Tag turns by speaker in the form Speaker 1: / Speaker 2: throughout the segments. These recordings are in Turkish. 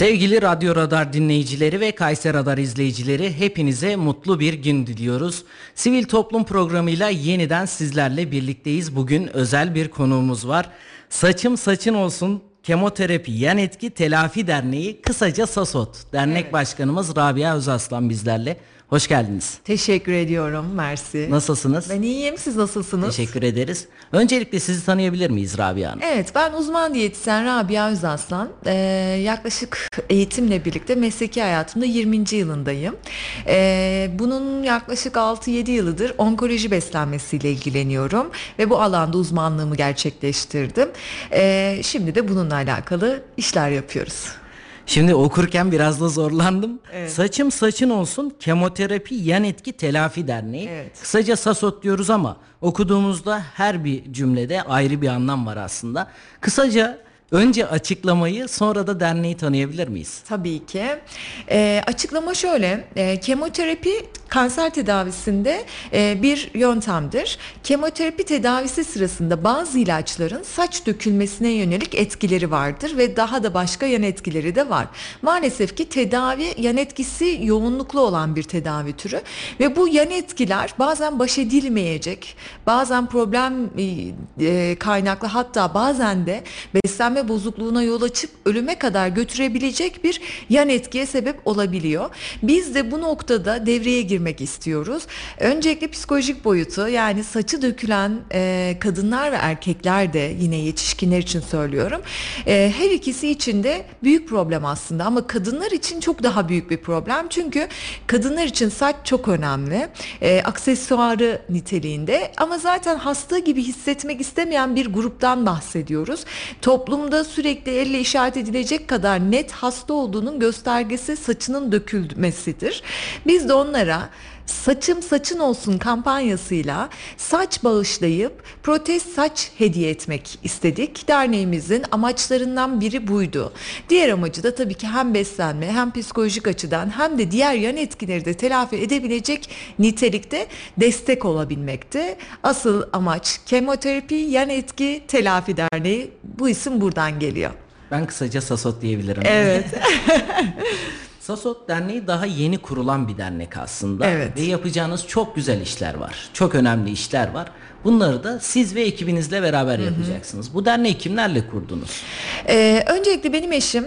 Speaker 1: Sevgili Radyo Radar dinleyicileri ve Kayser Radar izleyicileri hepinize mutlu bir gün diliyoruz. Sivil Toplum programıyla yeniden sizlerle birlikteyiz. Bugün özel bir konuğumuz var. Saçım saçın olsun Kemoterapi Yan Etki Telafi Derneği kısaca SASOT. Dernek
Speaker 2: Evet.
Speaker 1: Başkanımız Rabia Özaslan bizlerle. Hoş geldiniz.
Speaker 2: Teşekkür ediyorum. Mersi.
Speaker 1: Nasılsınız?
Speaker 2: Ben iyiyim. Siz nasılsınız?
Speaker 1: Teşekkür ederiz. Öncelikle sizi tanıyabilir miyiz Rabia Hanım?
Speaker 2: Evet ben uzman diyetisyen Rabia Özaslan. Ee, yaklaşık eğitimle birlikte mesleki hayatımda 20. yılındayım. Ee, bunun yaklaşık 6-7 yılıdır onkoloji beslenmesiyle ilgileniyorum. Ve bu alanda uzmanlığımı gerçekleştirdim. Ee, şimdi de bununla alakalı işler yapıyoruz.
Speaker 1: Şimdi okurken biraz da zorlandım.
Speaker 2: Evet.
Speaker 1: Saçım saçın olsun Kemoterapi Yan Etki Telafi Derneği.
Speaker 2: Evet.
Speaker 1: Kısaca SASOT diyoruz ama okuduğumuzda her bir cümlede ayrı bir anlam var aslında. Kısaca önce açıklamayı sonra da derneği tanıyabilir miyiz?
Speaker 2: Tabii ki. Ee, açıklama şöyle, e, kemoterapi kanser tedavisinde e, bir yöntemdir. Kemoterapi tedavisi sırasında bazı ilaçların saç dökülmesine yönelik etkileri vardır ve daha da başka yan etkileri de var. Maalesef ki tedavi yan etkisi yoğunluklu olan bir tedavi türü ve bu yan etkiler bazen baş edilmeyecek, bazen problem e, e, kaynaklı hatta bazen de beslenme bozukluğuna yol açıp ölüme kadar götürebilecek bir yan etkiye sebep olabiliyor. Biz de bu noktada devreye girmek istiyoruz. Öncelikle psikolojik boyutu yani saçı dökülen e, kadınlar ve erkekler de yine yetişkinler için söylüyorum. E, her ikisi için de büyük problem aslında ama kadınlar için çok daha büyük bir problem. Çünkü kadınlar için saç çok önemli. E, aksesuarı niteliğinde ama zaten hasta gibi hissetmek istemeyen bir gruptan bahsediyoruz. Toplumda sürekli elle işaret edilecek kadar net hasta olduğunun göstergesi saçının dökülmesidir. Biz de onlara Saçım saçın olsun kampanyasıyla saç bağışlayıp protez saç hediye etmek istedik. Derneğimizin amaçlarından biri buydu. Diğer amacı da tabii ki hem beslenme hem psikolojik açıdan hem de diğer yan etkileri de telafi edebilecek nitelikte destek olabilmekti. Asıl amaç kemoterapi yan etki telafi derneği. Bu isim buradan geliyor.
Speaker 1: Ben kısaca SASOT diyebilirim.
Speaker 2: Evet.
Speaker 1: SASOT Derneği daha yeni kurulan bir dernek aslında.
Speaker 2: Evet.
Speaker 1: Ve yapacağınız çok güzel işler var. Çok önemli işler var. Bunları da siz ve ekibinizle beraber yapacaksınız. Bu derneği kimlerle kurdunuz?
Speaker 2: Ee, öncelikle benim eşim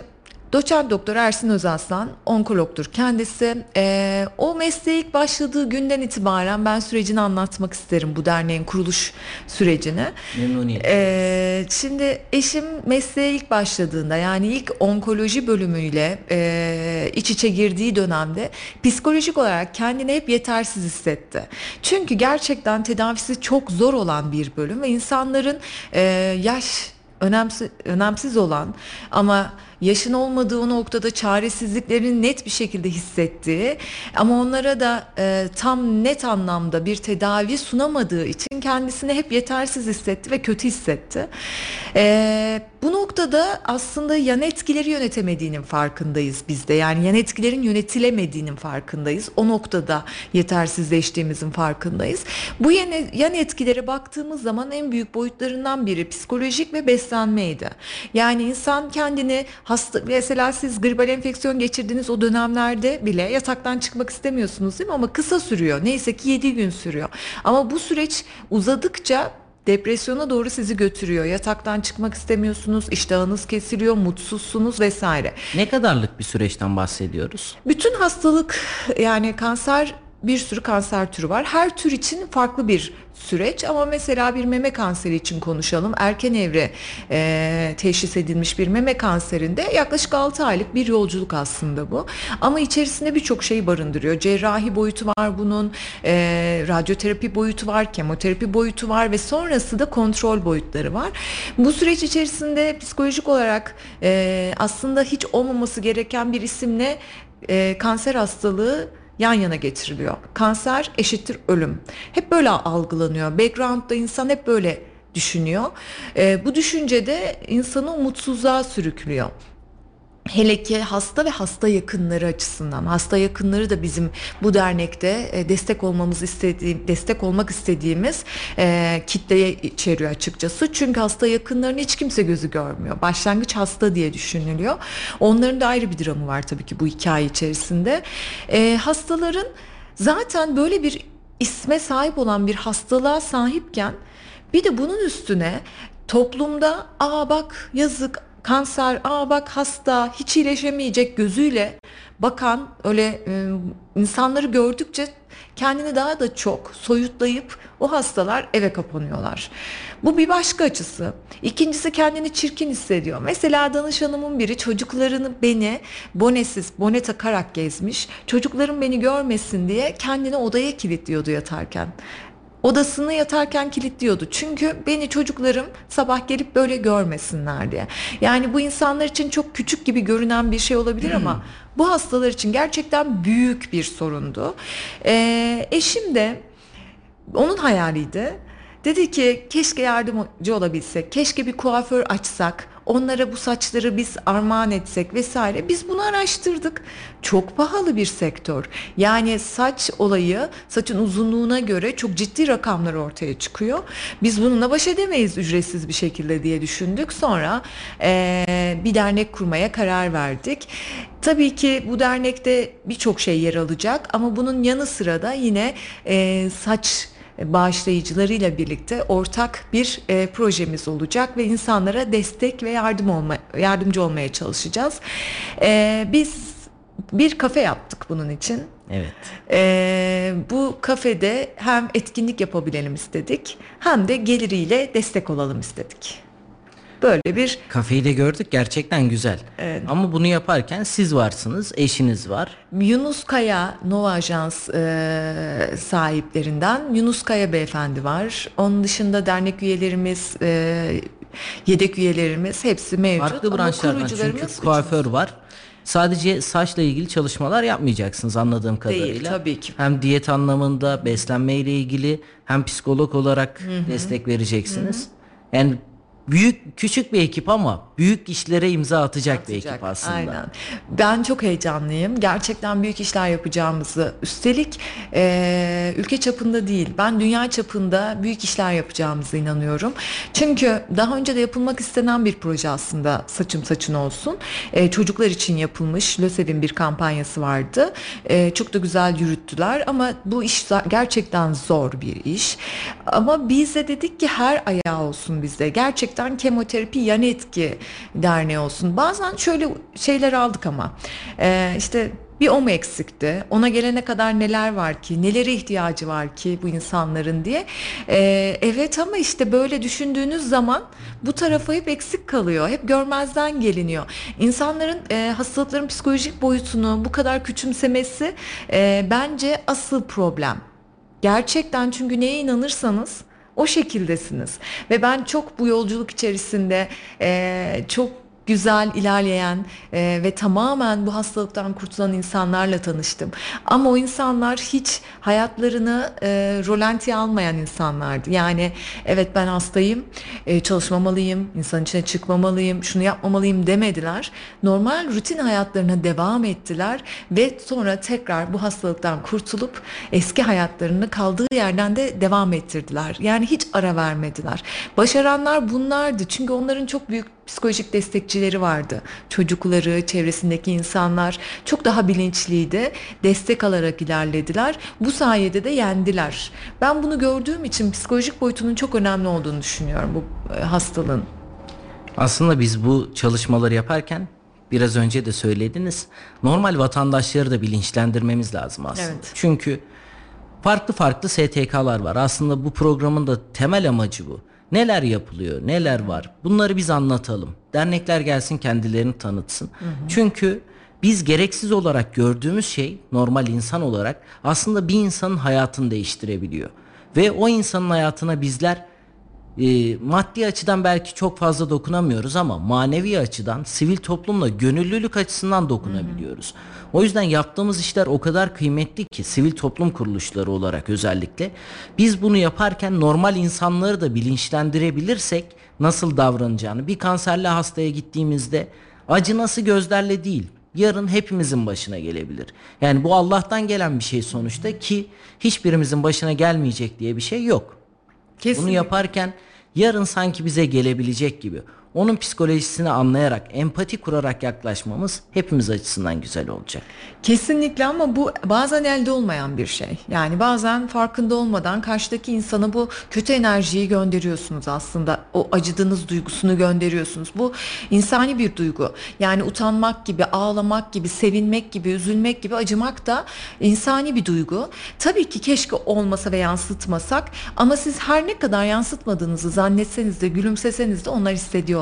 Speaker 2: Doçent Doktor Ersin Özaslan, onkologdur kendisi. Ee, o mesleğe ilk başladığı günden itibaren ben sürecini anlatmak isterim bu derneğin kuruluş sürecini.
Speaker 1: Memnuniyetle.
Speaker 2: Ee, şimdi eşim mesleğe ilk başladığında yani ilk onkoloji bölümüyle e, iç içe girdiği dönemde psikolojik olarak kendini hep yetersiz hissetti. Çünkü gerçekten tedavisi çok zor olan bir bölüm ve insanların e, yaş önemsiz, önemsiz olan ama yaşın olmadığı o noktada çaresizliklerini net bir şekilde hissettiği ama onlara da e, tam net anlamda bir tedavi sunamadığı için kendisini hep yetersiz hissetti ve kötü hissetti. E, bu noktada aslında yan etkileri yönetemediğinin farkındayız biz de. Yani yan etkilerin yönetilemediğinin farkındayız. O noktada yetersizleştiğimizin farkındayız. Bu yan, etkilere baktığımız zaman en büyük boyutlarından biri psikolojik ve beslenmeydi. Yani insan kendini hasta mesela siz gribal enfeksiyon geçirdiğiniz o dönemlerde bile yataktan çıkmak istemiyorsunuz değil mi? Ama kısa sürüyor. Neyse ki 7 gün sürüyor. Ama bu süreç uzadıkça depresyona doğru sizi götürüyor. Yataktan çıkmak istemiyorsunuz, iştahınız kesiliyor, mutsuzsunuz vesaire.
Speaker 1: Ne kadarlık bir süreçten bahsediyoruz?
Speaker 2: Bütün hastalık yani kanser bir sürü kanser türü var. Her tür için farklı bir süreç ama mesela bir meme kanseri için konuşalım. Erken evre e, teşhis edilmiş bir meme kanserinde yaklaşık 6 aylık bir yolculuk aslında bu. Ama içerisinde birçok şey barındırıyor. Cerrahi boyutu var bunun, e, radyoterapi boyutu var, kemoterapi boyutu var ve sonrası da kontrol boyutları var. Bu süreç içerisinde psikolojik olarak e, aslında hiç olmaması gereken bir isimle e, kanser hastalığı yan yana getiriliyor. Kanser eşittir ölüm. Hep böyle algılanıyor. Background'da insan hep böyle düşünüyor. Ee, bu düşünce de insanı umutsuzluğa sürüklüyor. Hele ki hasta ve hasta yakınları açısından. Hasta yakınları da bizim bu dernekte e, destek olmamız istediğim, destek olmak istediğimiz e, kitleye içeriyor açıkçası. Çünkü hasta yakınlarını hiç kimse gözü görmüyor. Başlangıç hasta diye düşünülüyor. Onların da ayrı bir dramı var tabii ki bu hikaye içerisinde. E, hastaların zaten böyle bir isme sahip olan bir hastalığa sahipken bir de bunun üstüne toplumda aa bak yazık kanser, aa bak hasta, hiç iyileşemeyecek gözüyle bakan öyle e, insanları gördükçe kendini daha da çok soyutlayıp o hastalar eve kapanıyorlar. Bu bir başka açısı. İkincisi kendini çirkin hissediyor. Mesela danışanımın biri çocuklarını beni bonesiz, bone takarak gezmiş. Çocuklarım beni görmesin diye kendini odaya kilitliyordu yatarken odasını yatarken kilitliyordu. Çünkü beni çocuklarım sabah gelip böyle görmesinler diye. Yani bu insanlar için çok küçük gibi görünen bir şey olabilir ama bu hastalar için gerçekten büyük bir sorundu. Ee, eşim de onun hayaliydi. Dedi ki keşke yardımcı olabilsek, keşke bir kuaför açsak, onlara bu saçları biz armağan etsek vesaire. Biz bunu araştırdık. Çok pahalı bir sektör. Yani saç olayı saçın uzunluğuna göre çok ciddi rakamlar ortaya çıkıyor. Biz bununla baş edemeyiz ücretsiz bir şekilde diye düşündük. Sonra eee, bir dernek kurmaya karar verdik. Tabii ki bu dernekte birçok şey yer alacak ama bunun yanı sıra da yine eee, saç bağışlayıcılarıyla birlikte ortak bir e, projemiz olacak ve insanlara destek ve yardım olma yardımcı olmaya çalışacağız. E, biz bir kafe yaptık bunun için.
Speaker 1: Evet.
Speaker 2: E, bu kafede hem etkinlik yapabilelim istedik hem de geliriyle destek olalım istedik. Böyle bir
Speaker 1: Kafeyi de gördük gerçekten güzel.
Speaker 2: Evet.
Speaker 1: Ama bunu yaparken siz varsınız, eşiniz var.
Speaker 2: Yunus Kaya Nova Ajans e, sahiplerinden Yunus Kaya beyefendi var. Onun dışında dernek üyelerimiz, e, yedek üyelerimiz hepsi mevcut.
Speaker 1: Farklı branşlardan çünkü kuaför var. Sadece saçla ilgili çalışmalar yapmayacaksınız anladığım
Speaker 2: Değil,
Speaker 1: kadarıyla.
Speaker 2: tabii ki.
Speaker 1: Hem diyet anlamında, beslenme ile ilgili hem psikolog olarak destek vereceksiniz. Yani büyük küçük bir ekip ama büyük işlere imza atacak, bir ekip aslında.
Speaker 2: Aynen. Ben çok heyecanlıyım. Gerçekten büyük işler yapacağımızı. Üstelik e, ülke çapında değil, ben dünya çapında büyük işler yapacağımıza inanıyorum. Çünkü daha önce de yapılmak istenen bir proje aslında Saçım Saçın Olsun. E, çocuklar için yapılmış LÖSEV'in bir kampanyası vardı. E, çok da güzel yürüttüler ama bu iş gerçekten zor bir iş. Ama biz de dedik ki her ayağı olsun bizde. Gerçekten kemoterapi yan etki derneği olsun. Bazen şöyle şeyler aldık ama e, işte bir o mu eksikti? Ona gelene kadar neler var ki? Nelere ihtiyacı var ki bu insanların diye. E, evet ama işte böyle düşündüğünüz zaman bu tarafa hep eksik kalıyor. Hep görmezden geliniyor. İnsanların e, hastalıkların psikolojik boyutunu bu kadar küçümsemesi e, bence asıl problem. Gerçekten çünkü neye inanırsanız o şekildesiniz. Ve ben çok bu yolculuk içerisinde eee, çok güzel ilerleyen eee, ve tamamen bu hastalıktan kurtulan insanlarla tanıştım. Ama o insanlar hiç hayatlarını eee rolantiye almayan insanlardı. Yani evet ben hastayım, eee, çalışmamalıyım, insan içine çıkmamalıyım, şunu yapmamalıyım demediler. Normal rutin hayatlarına devam ettiler ve sonra tekrar bu hastalıktan kurtulup eski hayatlarını kaldığı yerden de devam ettirdiler. Yani hiç ara vermediler. Başaranlar bunlardı. Çünkü onların çok büyük psikolojik destekçileri vardı. Çocukları, çevresindeki insanlar çok daha bilinçliydi. Destek alarak ilerlediler. Bu sayede de yendiler. Ben bunu gördüğüm için psikolojik boyutunun çok önemli olduğunu düşünüyorum bu e, hastalığın.
Speaker 1: Aslında biz bu çalışmaları yaparken biraz önce de söylediniz. Normal vatandaşları da bilinçlendirmemiz lazım aslında.
Speaker 2: Evet.
Speaker 1: Çünkü farklı farklı STK'lar var. Aslında bu programın da temel amacı bu. Neler yapılıyor, neler var? Bunları biz anlatalım. Dernekler gelsin kendilerini tanıtsın. Çünkü biz gereksiz olarak gördüğümüz şey normal insan olarak aslında bir insanın hayatını değiştirebiliyor. Ve o insanın hayatına bizler e, maddi açıdan belki çok fazla dokunamıyoruz ama manevi açıdan sivil toplumla gönüllülük açısından dokunabiliyoruz. O yüzden yaptığımız işler o kadar kıymetli ki sivil toplum kuruluşları olarak özellikle biz bunu yaparken normal insanları da bilinçlendirebilirsek nasıl davranacağını bir kanserli hastaya gittiğimizde Acı nasıl gözlerle değil. Yarın hepimizin başına gelebilir. Yani bu Allah'tan gelen bir şey sonuçta ki hiçbirimizin başına gelmeyecek diye bir şey yok.
Speaker 2: Kesinlikle.
Speaker 1: Bunu yaparken yarın sanki bize gelebilecek gibi. Onun psikolojisini anlayarak, empati kurarak yaklaşmamız hepimiz açısından güzel olacak.
Speaker 2: Kesinlikle ama bu bazen elde olmayan bir şey. Yani bazen farkında olmadan karşıdaki insana bu kötü enerjiyi gönderiyorsunuz aslında. O acıdığınız duygusunu gönderiyorsunuz. Bu insani bir duygu. Yani utanmak gibi, ağlamak gibi, sevinmek gibi, üzülmek gibi, acımak da insani bir duygu. Tabii ki keşke olmasa ve yansıtmasak ama siz her ne kadar yansıtmadığınızı zannetseniz de, gülümseseniz de onlar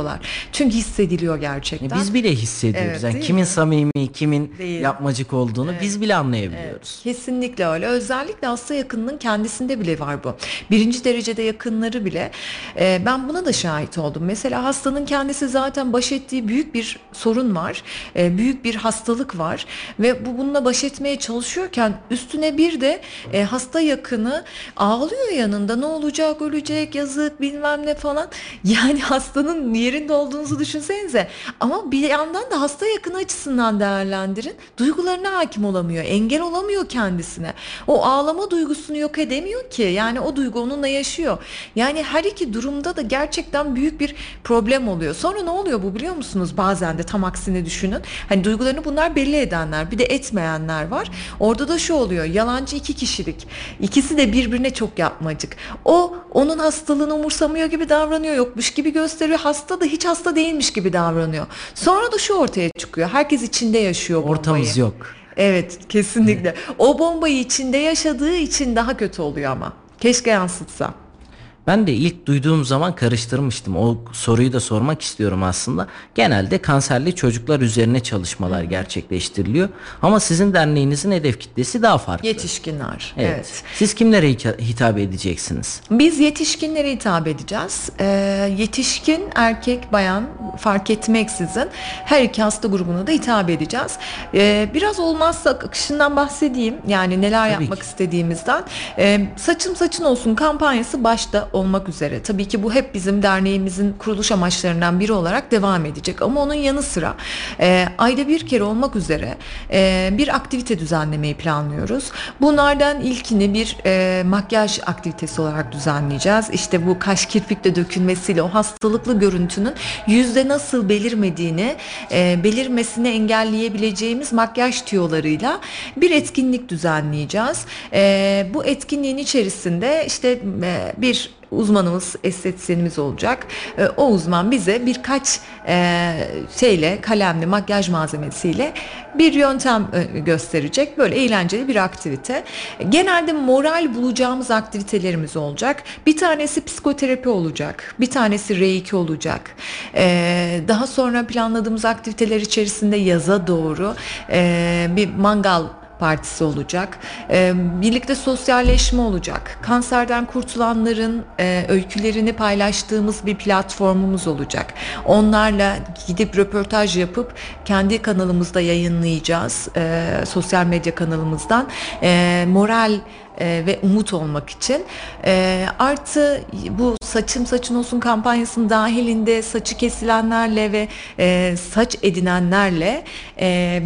Speaker 2: hissediyorlar. Çünkü hissediliyor gerçekten.
Speaker 1: Biz bile hissediyoruz.
Speaker 2: Evet,
Speaker 1: yani kimin
Speaker 2: mi?
Speaker 1: samimi, kimin
Speaker 2: Değil.
Speaker 1: yapmacık olduğunu biz bile anlayabiliyoruz.
Speaker 2: Kesinlikle öyle. Özellikle hasta yakınının kendisinde bile var bu. Birinci derecede yakınları bile. e, ben buna da şahit oldum. Mesela hastanın kendisi zaten baş ettiği büyük bir sorun var. E, büyük bir hastalık var. Ve bu bununla baş etmeye çalışıyorken üstüne bir de e, hasta yakını ağlıyor yanında. Ne olacak, ölecek, yazık bilmem ne falan. Yani hastanın yerinde olduğunuzu düşünsenize. Ama bir yandan da hasta yakını açısından değerlendirin. Duygularına hakim olamıyor. Engel olamıyor kendisine. O ağlama duygusunu yok edemiyor ki. Yani o duygu onunla yaşıyor. Yani her iki durumda da gerçekten büyük bir problem oluyor. Sonra ne oluyor bu biliyor musunuz? Bazen de tam aksini düşünün. Hani duygularını bunlar belli edenler, bir de etmeyenler var. Orada da şu oluyor. Yalancı iki kişilik. İkisi de birbirine çok yapmacık. O onun hastalığını umursamıyor gibi davranıyor. Yokmuş gibi gösteriyor. Hasta da hiç hasta değilmiş gibi davranıyor. Sonra da şu ortaya çıkıyor. Herkes içinde yaşıyor bombayı.
Speaker 1: Ortamız yok.
Speaker 2: Evet kesinlikle. O bombayı içinde yaşadığı için daha kötü oluyor ama. Keşke yansıtsa.
Speaker 1: Ben de ilk duyduğum zaman karıştırmıştım. O soruyu da sormak istiyorum aslında. Genelde kanserli çocuklar üzerine çalışmalar gerçekleştiriliyor. Ama sizin derneğinizin hedef kitlesi daha farklı.
Speaker 2: Yetişkinler.
Speaker 1: Evet.
Speaker 2: evet.
Speaker 1: Siz kimlere hita- hitap edeceksiniz?
Speaker 2: Biz yetişkinlere hitap edeceğiz. Ee, yetişkin, erkek, bayan fark etmeksizin her iki hasta grubuna da hitap edeceğiz. Ee, biraz olmazsa akışından bahsedeyim. Yani neler
Speaker 1: Tabii
Speaker 2: yapmak
Speaker 1: ki.
Speaker 2: istediğimizden. Ee, saçım saçın olsun kampanyası başta olmak üzere. Tabii ki bu hep bizim derneğimizin kuruluş amaçlarından biri olarak devam edecek. Ama onun yanı sıra e, ayda bir kere olmak üzere e, bir aktivite düzenlemeyi planlıyoruz. Bunlardan ilkini bir e, makyaj aktivitesi olarak düzenleyeceğiz. İşte bu kaş kirpikle dökülmesiyle o hastalıklı görüntünün yüzde nasıl belirmediğini, e, belirmesini engelleyebileceğimiz makyaj tüyolarıyla bir etkinlik düzenleyeceğiz. E, bu etkinliğin içerisinde işte e, bir uzmanımız, estetisyenimiz olacak. E, o uzman bize birkaç e, şeyle, kalemli, makyaj malzemesiyle bir yöntem e, gösterecek. Böyle eğlenceli bir aktivite. Genelde moral bulacağımız aktivitelerimiz olacak. Bir tanesi psikoterapi olacak. Bir tanesi reiki olacak. E, daha sonra planladığımız aktiviteler içerisinde yaza doğru e, bir mangal partisi olacak. Ee, birlikte sosyalleşme olacak. Kanserden kurtulanların e, öykülerini paylaştığımız bir platformumuz olacak. Onlarla gidip röportaj yapıp kendi kanalımızda yayınlayacağız. e, sosyal medya kanalımızdan. E, moral e, ve umut olmak için. E, artı bu saçım saçın olsun kampanyasının dahilinde saçı kesilenlerle ve e, saç edinenlerle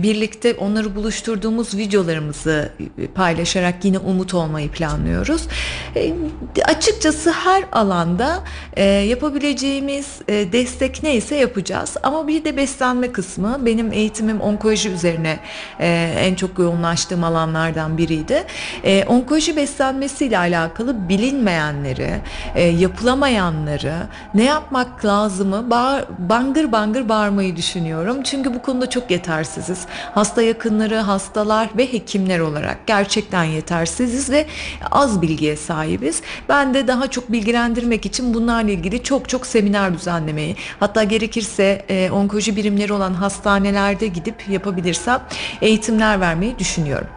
Speaker 2: birlikte onları buluşturduğumuz videolarımızı paylaşarak yine umut olmayı planlıyoruz. Açıkçası her alanda yapabileceğimiz destek neyse yapacağız. Ama bir de beslenme kısmı benim eğitimim onkoloji üzerine en çok yoğunlaştığım alanlardan biriydi. Onkoloji beslenmesiyle alakalı bilinmeyenleri, e, yapılamayanları, ne yapmak lazımı bağır, bangır bangır bağırmayı düşünüyorum. Çünkü bu konuda çok yetersiziz. Hasta yakınları, hastalar ve hekimler olarak gerçekten yetersiziz ve az bilgiye sahibiz. Ben de daha çok bilgilendirmek için bunlarla ilgili çok çok seminer düzenlemeyi, hatta gerekirse e, onkoloji birimleri olan hastanelerde gidip yapabilirsem eğitimler vermeyi düşünüyorum.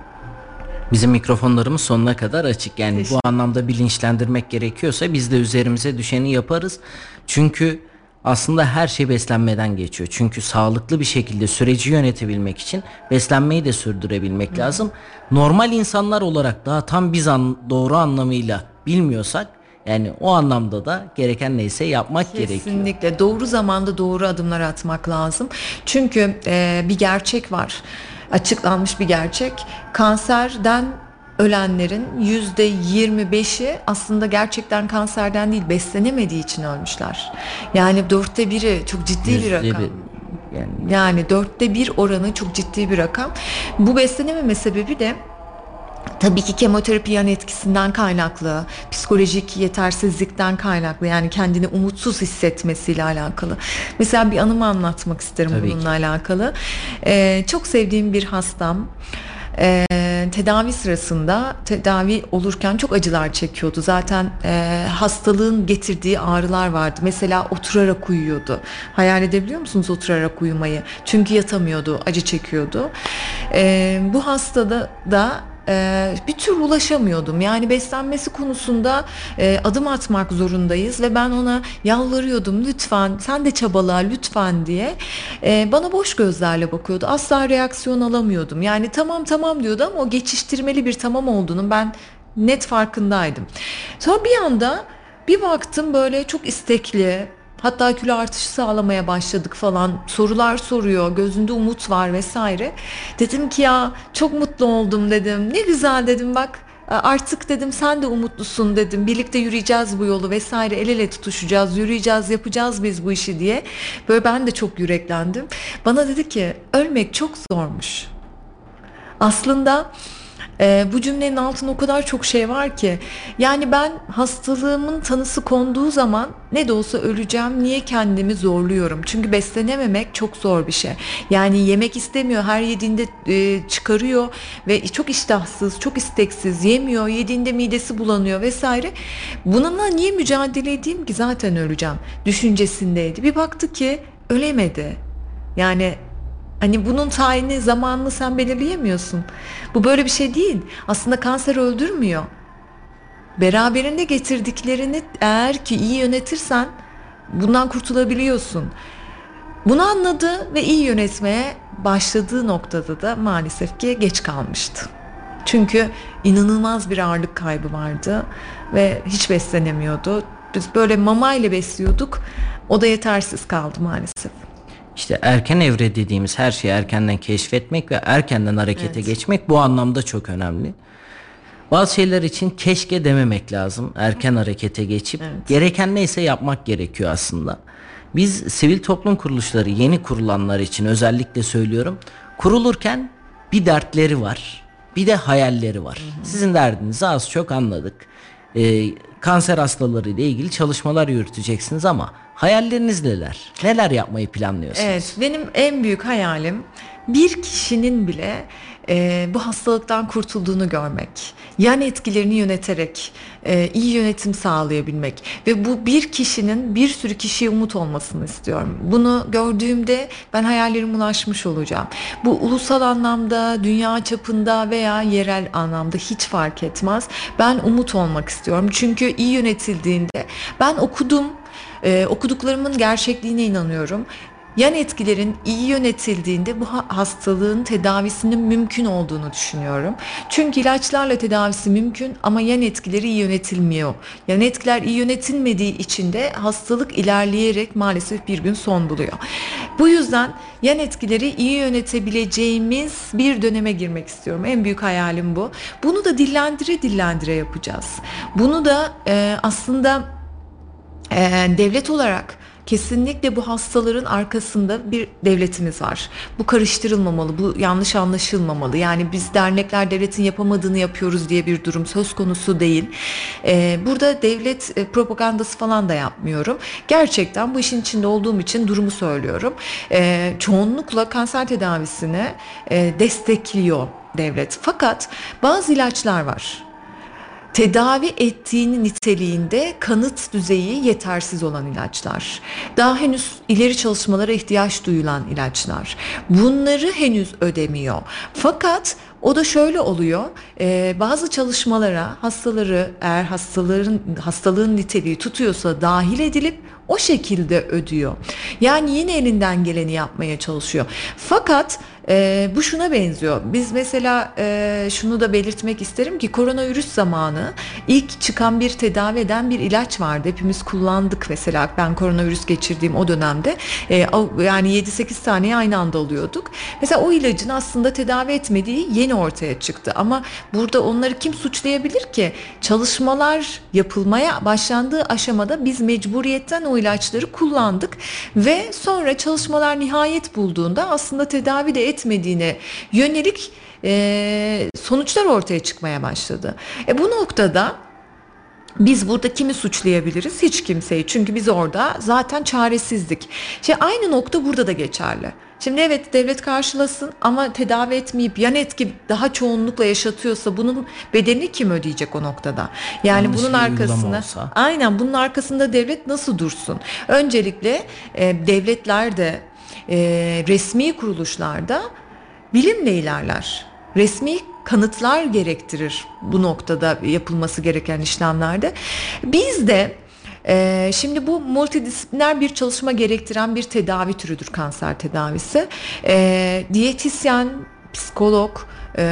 Speaker 1: Bizim mikrofonlarımız sonuna kadar açık. Yani bu anlamda bilinçlendirmek gerekiyorsa biz de üzerimize düşeni yaparız. Çünkü aslında her şey beslenmeden geçiyor. Çünkü sağlıklı bir şekilde süreci yönetebilmek için beslenmeyi de sürdürebilmek lazım. Normal insanlar olarak daha tam biz an, doğru anlamıyla bilmiyorsak Yani o anlamda da gereken neyse yapmak gerekiyor.
Speaker 2: Kesinlikle doğru zamanda doğru adımlar atmak lazım. Çünkü e, bir gerçek var. Açıklanmış bir gerçek. Kanserden ölenlerin yüzde 25'i aslında gerçekten kanserden değil beslenemediği için ölmüşler. Yani dörtte biri çok ciddi bir rakam.
Speaker 1: bir- yani
Speaker 2: Yani dörtte bir oranı çok ciddi bir rakam. Bu beslenememe sebebi de Tabii ki kemoterapi yan etkisinden kaynaklı, psikolojik yetersizlikten kaynaklı yani kendini umutsuz hissetmesiyle alakalı. Mesela bir anımı anlatmak isterim
Speaker 1: Tabii
Speaker 2: bununla alakalı. Ee, çok sevdiğim bir hastam e, tedavi sırasında tedavi olurken çok acılar çekiyordu. Zaten e, hastalığın getirdiği ağrılar vardı. Mesela oturarak uyuyordu. Hayal edebiliyor musunuz oturarak uyumayı? Çünkü yatamıyordu, acı çekiyordu. E, bu hastada da e, bir tür ulaşamıyordum. Yani beslenmesi konusunda e, adım atmak zorundayız ve ben ona yalvarıyordum lütfen sen de çabala lütfen diye. E, bana boş gözlerle bakıyordu. Asla reaksiyon alamıyordum. Yani tamam tamam diyordu ama o geçiştirmeli bir tamam olduğunu ben net farkındaydım. Sonra bir anda bir baktım böyle çok istekli, Hatta kilo artışı sağlamaya başladık falan. Sorular soruyor, gözünde umut var vesaire. Dedim ki ya çok mutlu oldum dedim. Ne güzel dedim bak artık dedim sen de umutlusun dedim. Birlikte yürüyeceğiz bu yolu vesaire. El ele tutuşacağız, yürüyeceğiz, yapacağız biz bu işi diye. Böyle ben de çok yüreklendim. Bana dedi ki ölmek çok zormuş. Aslında e, bu cümlenin altında o kadar çok şey var ki. Yani ben hastalığımın tanısı konduğu zaman ne de olsa öleceğim. Niye kendimi zorluyorum? Çünkü beslenememek çok zor bir şey. Yani yemek istemiyor. Her yediğinde e, çıkarıyor ve çok iştahsız, çok isteksiz yemiyor. Yediğinde midesi bulanıyor vesaire. Bununla niye mücadele edeyim ki? Zaten öleceğim. Düşüncesindeydi. Bir baktı ki ölemedi. Yani Hani bunun tayini zamanını sen belirleyemiyorsun. Bu böyle bir şey değil. Aslında kanser öldürmüyor. Beraberinde getirdiklerini eğer ki iyi yönetirsen bundan kurtulabiliyorsun. Bunu anladı ve iyi yönetmeye başladığı noktada da maalesef ki geç kalmıştı. Çünkü inanılmaz bir ağırlık kaybı vardı ve hiç beslenemiyordu. Biz böyle mama ile besliyorduk. O da yetersiz kaldı maalesef.
Speaker 1: İşte erken evre dediğimiz her şeyi erkenden keşfetmek ve erkenden harekete
Speaker 2: Evet.
Speaker 1: geçmek bu anlamda çok önemli. Bazı şeyler için keşke dememek lazım. Erken harekete geçip gereken neyse yapmak gerekiyor aslında. Biz sivil toplum kuruluşları yeni kurulanlar için özellikle söylüyorum. Kurulurken bir dertleri var. Bir de hayalleri var. Sizin derdinizi az çok anladık. Ee, kanser hastaları ile ilgili çalışmalar yürüteceksiniz ama hayalleriniz neler? Neler yapmayı planlıyorsunuz?
Speaker 2: Evet, benim en büyük hayalim bir kişinin bile e, bu hastalıktan kurtulduğunu görmek, yan etkilerini yöneterek e, iyi yönetim sağlayabilmek ve bu bir kişinin bir sürü kişiye umut olmasını istiyorum. Bunu gördüğümde ben hayallerime ulaşmış olacağım. Bu ulusal anlamda, dünya çapında veya yerel anlamda hiç fark etmez. Ben umut olmak istiyorum. Çünkü iyi yönetildiğinde ben okudum, ee, okuduklarımın gerçekliğine inanıyorum. Yan etkilerin iyi yönetildiğinde bu ha- hastalığın tedavisinin mümkün olduğunu düşünüyorum. Çünkü ilaçlarla tedavisi mümkün ama yan etkileri iyi yönetilmiyor. Yan etkiler iyi yönetilmediği için de hastalık ilerleyerek maalesef bir gün son buluyor. Bu yüzden yan etkileri iyi yönetebileceğimiz bir döneme girmek istiyorum. En büyük hayalim bu. Bunu da dillendire dillendire yapacağız. Bunu da e, aslında ee, devlet olarak kesinlikle bu hastaların arkasında bir devletimiz var. Bu karıştırılmamalı, bu yanlış anlaşılmamalı. Yani biz dernekler devletin yapamadığını yapıyoruz diye bir durum söz konusu değil. Ee, burada devlet e, propagandası falan da yapmıyorum. Gerçekten bu işin içinde olduğum için durumu söylüyorum. Ee, çoğunlukla kanser tedavisini e, destekliyor devlet. Fakat bazı ilaçlar var tedavi ettiğini niteliğinde kanıt düzeyi yetersiz olan ilaçlar. Daha henüz ileri çalışmalara ihtiyaç duyulan ilaçlar. Bunları henüz ödemiyor. Fakat o da şöyle oluyor. e, bazı çalışmalara hastaları eğer hastaların hastalığın niteliği tutuyorsa dahil edilip o şekilde ödüyor. Yani yine elinden geleni yapmaya çalışıyor. Fakat e, bu şuna benziyor. Biz mesela e, şunu da belirtmek isterim ki koronavirüs zamanı ilk çıkan bir tedavi eden bir ilaç vardı. Hepimiz kullandık mesela ben koronavirüs geçirdiğim o dönemde e, yani 7-8 taneyi aynı anda alıyorduk. Mesela o ilacın aslında tedavi etmediği yeni ortaya çıktı. Ama burada onları kim suçlayabilir ki? Çalışmalar yapılmaya başlandığı aşamada biz mecburiyetten o ilaçları kullandık ve sonra çalışmalar nihayet bulduğunda aslında tedavi de etmediğine yönelik e, sonuçlar ortaya çıkmaya başladı. E bu noktada biz burada kimi suçlayabiliriz? Hiç kimseyi. Çünkü biz orada zaten çaresizdik. Şey aynı nokta burada da geçerli. Şimdi evet devlet karşılasın ama tedavi etmeyip yan etki daha çoğunlukla yaşatıyorsa bunun bedelini kim ödeyecek o noktada? Yani
Speaker 1: Yanlış
Speaker 2: bunun arkasında aynen bunun arkasında devlet nasıl dursun? Öncelikle e, devletler de e, resmi kuruluşlarda bilimle ilerler. Resmi kanıtlar gerektirir bu noktada yapılması gereken işlemlerde. Biz de ee, şimdi bu multidisipliner bir çalışma gerektiren bir tedavi türüdür kanser tedavisi. Ee, diyetisyen, psikolog e,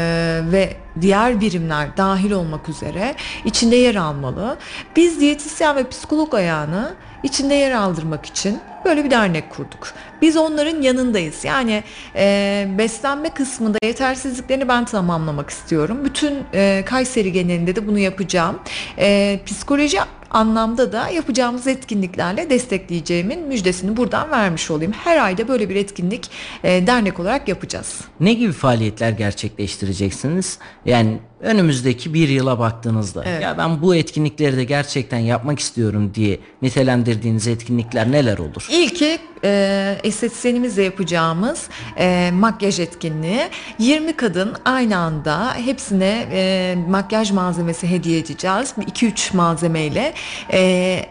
Speaker 2: ve diğer birimler dahil olmak üzere içinde yer almalı. Biz diyetisyen ve psikolog ayağını içinde yer aldırmak için böyle bir dernek kurduk. Biz onların yanındayız. Yani e, beslenme kısmında yetersizliklerini ben tamamlamak istiyorum. Bütün e, Kayseri genelinde de bunu yapacağım. E, psikoloji anlamda da yapacağımız etkinliklerle destekleyeceğimin müjdesini buradan vermiş olayım. Her ayda böyle bir etkinlik e, dernek olarak yapacağız.
Speaker 1: Ne gibi faaliyetler gerçekleştireceksiniz? Yani önümüzdeki bir yıla baktığınızda
Speaker 2: Evet.
Speaker 1: ya ben bu etkinlikleri de gerçekten yapmak istiyorum diye nitelendirdiğiniz etkinlikler neler olur?
Speaker 2: İlki e, estetisyenimizle yapacağımız e, makyaj etkinliği. 20 kadın aynı anda hepsine e, makyaj malzemesi hediye edeceğiz. 2-3 malzemeyle e,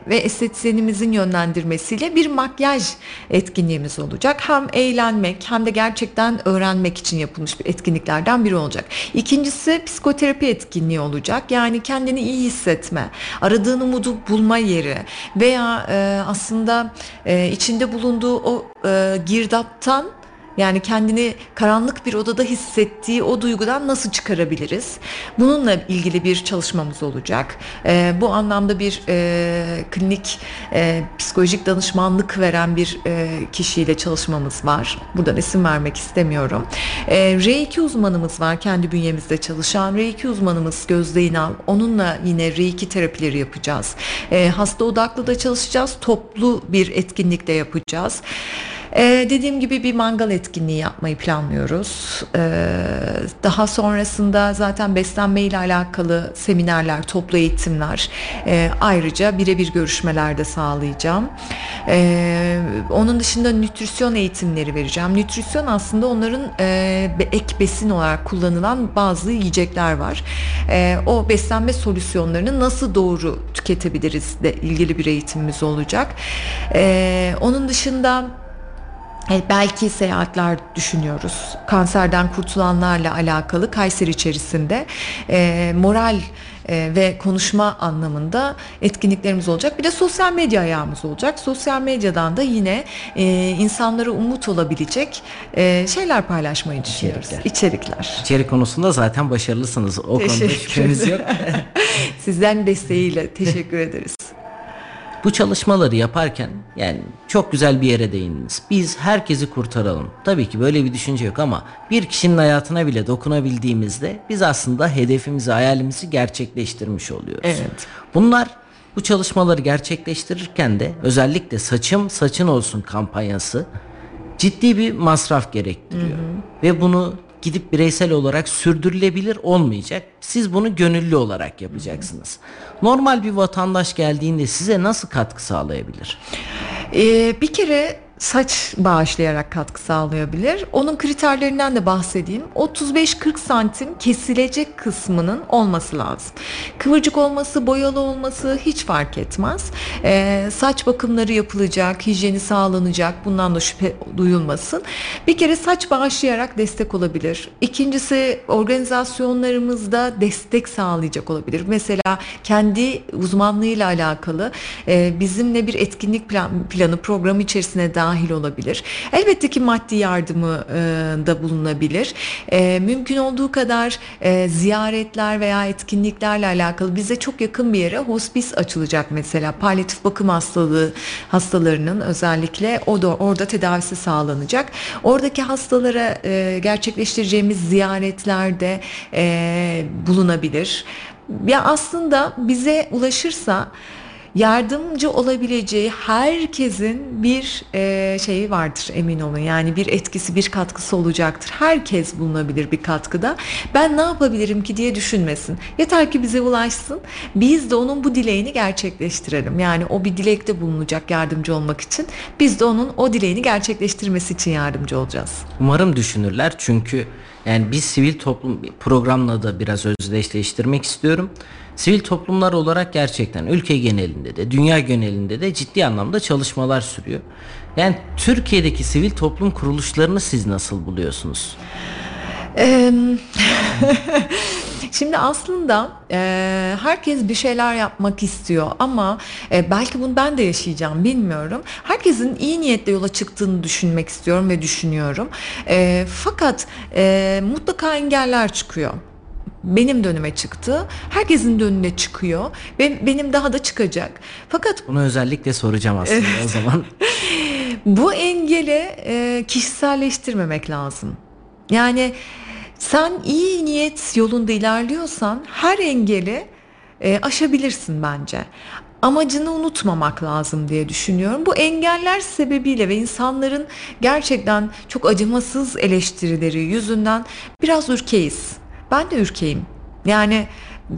Speaker 2: ve estetisyenimizin yönlendirmesiyle bir makyaj etkinliğimiz olacak. Hem eğlenmek hem de gerçekten öğrenmek için yapılmış bir etkinliklerden biri olacak. İkincisi psikoterapi etkinliği olacak. Yani kendini iyi hissetme, aradığın umudu bulma yeri veya e, aslında e, içinde bulunduğu o e, girdaptan yani kendini karanlık bir odada hissettiği o duygudan nasıl çıkarabiliriz? Bununla ilgili bir çalışmamız olacak. E, bu anlamda bir e, klinik e, psikolojik danışmanlık veren bir e, kişiyle çalışmamız var. Buradan isim vermek istemiyorum. E, R2 uzmanımız var kendi bünyemizde çalışan. R2 uzmanımız Gözde İnal. Onunla yine R2 terapileri yapacağız. E, hasta odaklı da çalışacağız. Toplu bir etkinlikte yapacağız. Ee, dediğim gibi bir mangal etkinliği yapmayı planlıyoruz. Ee, daha sonrasında zaten beslenme ile alakalı seminerler, toplu eğitimler, e, ayrıca birebir görüşmeler de sağlayacağım. Ee, onun dışında nütrisyon eğitimleri vereceğim. Nütrisyon aslında onların e, ek besin olarak kullanılan bazı yiyecekler var. Ee, o beslenme solüsyonlarını nasıl doğru tüketebiliriz de ilgili bir eğitimimiz olacak. Ee, onun dışında e, belki seyahatler düşünüyoruz. Kanserden kurtulanlarla alakalı Kayseri içerisinde e, moral e, ve konuşma anlamında etkinliklerimiz olacak. Bir de sosyal medya ayağımız olacak. Sosyal medyadan da yine e, insanlara umut olabilecek e, şeyler paylaşmayı düşünüyoruz.
Speaker 1: İçerikler.
Speaker 2: İçerikler.
Speaker 1: İçerik konusunda zaten başarılısınız. O konuda
Speaker 2: Teşekkür
Speaker 1: şüphemiz yok.
Speaker 2: Sizden desteğiyle teşekkür ederiz.
Speaker 1: Bu çalışmaları yaparken yani çok güzel bir yere değindiniz. Biz herkesi kurtaralım. Tabii ki böyle bir düşünce yok ama bir kişinin hayatına bile dokunabildiğimizde biz aslında hedefimizi, hayalimizi gerçekleştirmiş oluyoruz.
Speaker 2: Evet.
Speaker 1: Bunlar bu çalışmaları gerçekleştirirken de özellikle saçım saçın olsun kampanyası ciddi bir masraf gerektiriyor. Ve bunu gidip bireysel olarak sürdürülebilir olmayacak. Siz bunu gönüllü olarak yapacaksınız. Normal bir vatandaş geldiğinde size nasıl katkı sağlayabilir?
Speaker 2: Ee, bir kere saç bağışlayarak katkı sağlayabilir. Onun kriterlerinden de bahsedeyim. 35-40 santim kesilecek kısmının olması lazım. Kıvırcık olması, boyalı olması hiç fark etmez. Ee, saç bakımları yapılacak, hijyeni sağlanacak. Bundan da şüphe duyulmasın. Bir kere saç bağışlayarak destek olabilir. İkincisi organizasyonlarımızda destek sağlayacak olabilir. Mesela kendi uzmanlığıyla alakalı e, bizimle bir etkinlik plan, planı programı içerisine dahil olabilir. Elbette ki maddi yardımı e, da bulunabilir. E, mümkün olduğu kadar e, ziyaretler veya etkinliklerle alakalı bize çok yakın bir yere hospis açılacak mesela. Palyatif bakım hastalığı hastalarının özellikle o da orada tedavisi sağlanacak. Oradaki hastalara e, gerçekleştireceğimiz ziyaretlerde e, bulunabilir. Ya aslında bize ulaşırsa yardımcı olabileceği herkesin bir e, şeyi vardır emin olun. Yani bir etkisi, bir katkısı olacaktır. Herkes bulunabilir bir katkıda. Ben ne yapabilirim ki diye düşünmesin. Yeter ki bize ulaşsın. Biz de onun bu dileğini gerçekleştirelim. Yani o bir dilekte bulunacak yardımcı olmak için. Biz de onun o dileğini gerçekleştirmesi için yardımcı olacağız.
Speaker 1: Umarım düşünürler çünkü yani biz sivil toplum programla da biraz özdeşleştirmek istiyorum. Sivil toplumlar olarak gerçekten ülke genelinde de dünya genelinde de ciddi anlamda çalışmalar sürüyor. Yani Türkiye'deki sivil toplum kuruluşlarını siz nasıl buluyorsunuz?
Speaker 2: Şimdi aslında e, herkes bir şeyler yapmak istiyor ama e, belki bunu ben de yaşayacağım bilmiyorum. Herkesin iyi niyetle yola çıktığını düşünmek istiyorum ve düşünüyorum. E, fakat mutlaka engeller çıkıyor benim dönüme çıktı. Herkesin dönüne çıkıyor ve benim daha da çıkacak. Fakat
Speaker 1: bunu özellikle soracağım aslında o zaman.
Speaker 2: Bu engele e, kişiselleştirmemek lazım. Yani sen iyi niyet yolunda ilerliyorsan her engeli e, aşabilirsin bence. Amacını unutmamak lazım diye düşünüyorum. Bu engeller sebebiyle ve insanların gerçekten çok acımasız eleştirileri yüzünden biraz ürkeyiz. Ben de ürkeyim. Yani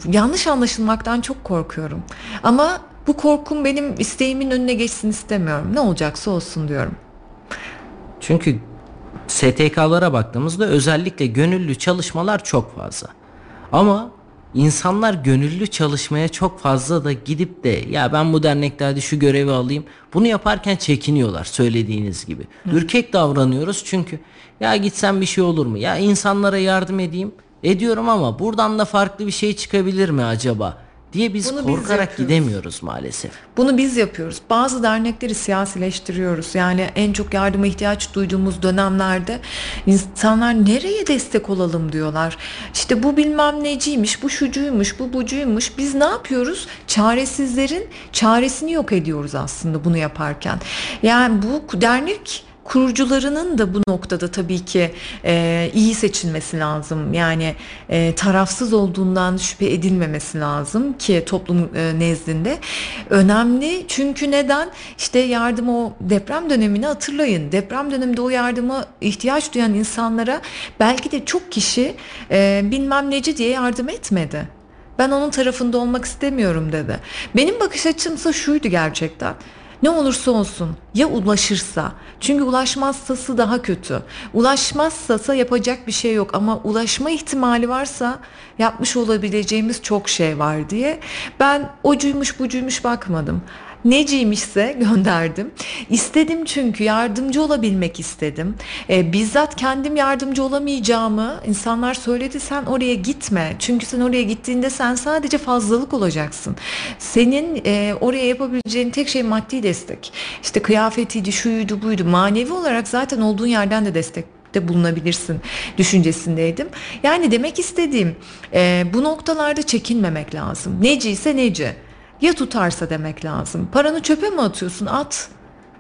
Speaker 2: yanlış anlaşılmaktan çok korkuyorum. Ama bu korkum benim isteğimin önüne geçsin istemiyorum. Ne olacaksa olsun diyorum.
Speaker 1: Çünkü STK'lara baktığımızda özellikle gönüllü çalışmalar çok fazla. Ama insanlar gönüllü çalışmaya çok fazla da gidip de ya ben bu derneklerde şu görevi alayım. Bunu yaparken çekiniyorlar söylediğiniz gibi. Hı. Ürkek davranıyoruz çünkü ya gitsem bir şey olur mu? Ya insanlara yardım edeyim. Ediyorum ama buradan da farklı bir şey çıkabilir mi acaba? diye biz Bunu korkarak biz gidemiyoruz maalesef.
Speaker 2: Bunu biz yapıyoruz. Bazı dernekleri siyasileştiriyoruz. Yani en çok yardıma ihtiyaç duyduğumuz dönemlerde insanlar nereye destek olalım diyorlar. İşte bu bilmem neciymiş, bu şucuymuş, bu bucuymuş. Biz ne yapıyoruz? Çaresizlerin çaresini yok ediyoruz aslında bunu yaparken. Yani bu dernek kurucularının da bu noktada tabii ki e, iyi seçilmesi lazım. Yani e, tarafsız olduğundan şüphe edilmemesi lazım ki toplum e, nezdinde. Önemli çünkü neden? İşte yardım o deprem dönemini hatırlayın. Deprem döneminde o yardıma ihtiyaç duyan insanlara belki de çok kişi e, bilmem neci diye yardım etmedi. Ben onun tarafında olmak istemiyorum dedi. Benim bakış açımsa şuydu gerçekten. Ne olursa olsun ya ulaşırsa çünkü ulaşmazsası daha kötü. Ulaşmazsasa yapacak bir şey yok ama ulaşma ihtimali varsa yapmış olabileceğimiz çok şey var diye ben ocuymuş bucuymuş bakmadım neciymişse gönderdim. İstedim çünkü yardımcı olabilmek istedim. E, bizzat kendim yardımcı olamayacağımı insanlar söyledi sen oraya gitme. Çünkü sen oraya gittiğinde sen sadece fazlalık olacaksın. Senin e, oraya yapabileceğin tek şey maddi destek. İşte kıyafetiydi, şuydu, buydu. Manevi olarak zaten olduğun yerden de destek de bulunabilirsin düşüncesindeydim. Yani demek istediğim e, bu noktalarda çekinmemek lazım. Neci ise neci. Ya tutarsa demek lazım. Paranı çöpe mi atıyorsun? At.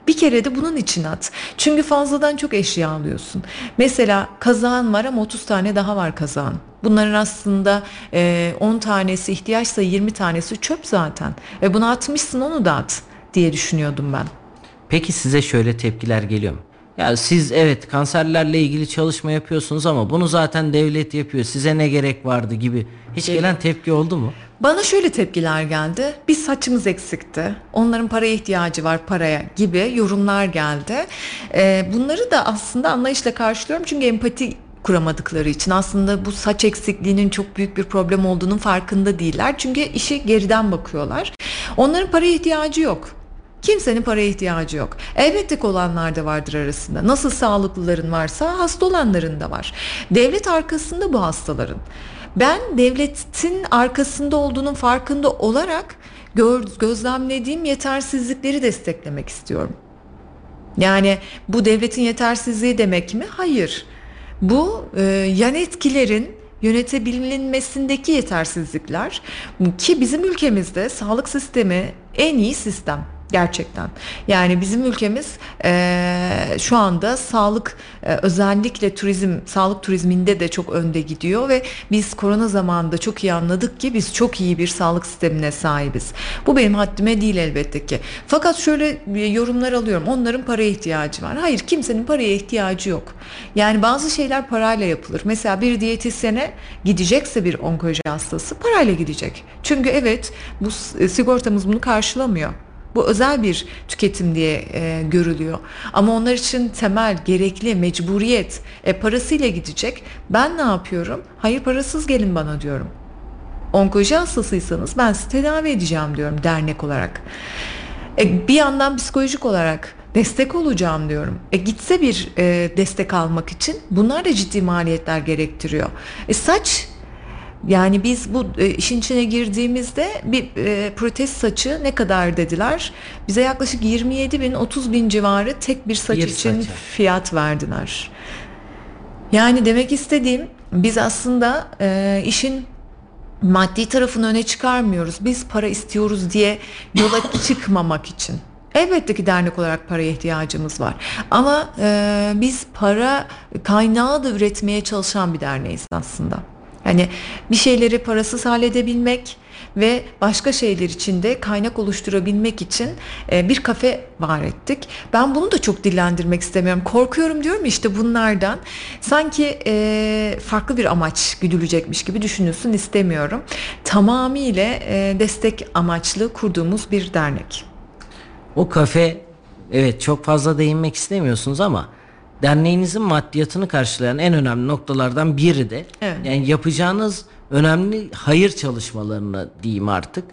Speaker 2: Bir kere de bunun için at. Çünkü fazladan çok eşya alıyorsun. Mesela kazağın var ama 30 tane daha var kazağın. Bunların aslında e, 10 tanesi ihtiyaçsa 20 tanesi çöp zaten. Ve bunu atmışsın onu da at diye düşünüyordum ben.
Speaker 1: Peki size şöyle tepkiler geliyor mu? Ya siz evet kanserlerle ilgili çalışma yapıyorsunuz ama bunu zaten devlet yapıyor. Size ne gerek vardı gibi. Hiç gelen tepki oldu mu?
Speaker 2: Bana şöyle tepkiler geldi. Biz saçımız eksikti. Onların paraya ihtiyacı var paraya gibi yorumlar geldi. Ee, bunları da aslında anlayışla karşılıyorum çünkü empati kuramadıkları için aslında bu saç eksikliğinin çok büyük bir problem olduğunun farkında değiller. Çünkü işi geriden bakıyorlar. Onların paraya ihtiyacı yok. Kimsenin paraya ihtiyacı yok. Elbette olanlar da vardır arasında. Nasıl sağlıklıların varsa hasta olanların da var. Devlet arkasında bu hastaların. Ben devletin arkasında olduğunun farkında olarak gözlemlediğim yetersizlikleri desteklemek istiyorum. Yani bu devletin yetersizliği demek mi? Hayır. Bu e, yan etkilerin yönetebilmesindeki yetersizlikler ki bizim ülkemizde sağlık sistemi en iyi sistem gerçekten. Yani bizim ülkemiz e, şu anda sağlık e, özellikle turizm, sağlık turizminde de çok önde gidiyor ve biz korona zamanında çok iyi anladık ki biz çok iyi bir sağlık sistemine sahibiz. Bu benim haddime değil elbette ki. Fakat şöyle yorumlar alıyorum. Onların paraya ihtiyacı var. Hayır kimsenin paraya ihtiyacı yok. Yani bazı şeyler parayla yapılır. Mesela bir diyetisyene gidecekse bir onkoloji hastası parayla gidecek. Çünkü evet bu sigortamız bunu karşılamıyor. Bu özel bir tüketim diye e, görülüyor. Ama onlar için temel, gerekli, mecburiyet. E, parasıyla gidecek. Ben ne yapıyorum? Hayır parasız gelin bana diyorum. Onkoloji hastasıysanız ben sizi tedavi edeceğim diyorum dernek olarak. E, bir yandan psikolojik olarak destek olacağım diyorum. E, gitse bir e, destek almak için bunlar da ciddi maliyetler gerektiriyor. E, saç yani biz bu e, işin içine girdiğimizde bir e, protez saçı ne kadar dediler? Bize yaklaşık 27 bin 30 bin civarı tek bir saç
Speaker 1: Bir
Speaker 2: için
Speaker 1: saça.
Speaker 2: fiyat verdiler. Yani demek istediğim biz aslında e, işin maddi tarafını öne çıkarmıyoruz. Biz para istiyoruz diye yola çıkmamak için. Elbette ki dernek olarak paraya ihtiyacımız var. Ama e, biz para kaynağı da üretmeye çalışan bir derneğiz aslında. Yani bir şeyleri parasız halledebilmek ve başka şeyler için de kaynak oluşturabilmek için e, bir kafe var ettik. Ben bunu da çok dillendirmek istemiyorum. Korkuyorum diyorum işte bunlardan. Sanki e, farklı bir amaç güdülecekmiş gibi düşünülsün istemiyorum. Tamamıyla e, destek amaçlı kurduğumuz bir dernek.
Speaker 1: O kafe evet çok fazla değinmek istemiyorsunuz ama derneğinizin maddiyatını karşılayan en önemli noktalardan biri de
Speaker 2: Evet.
Speaker 1: yani yapacağınız önemli hayır çalışmalarını diyeyim artık.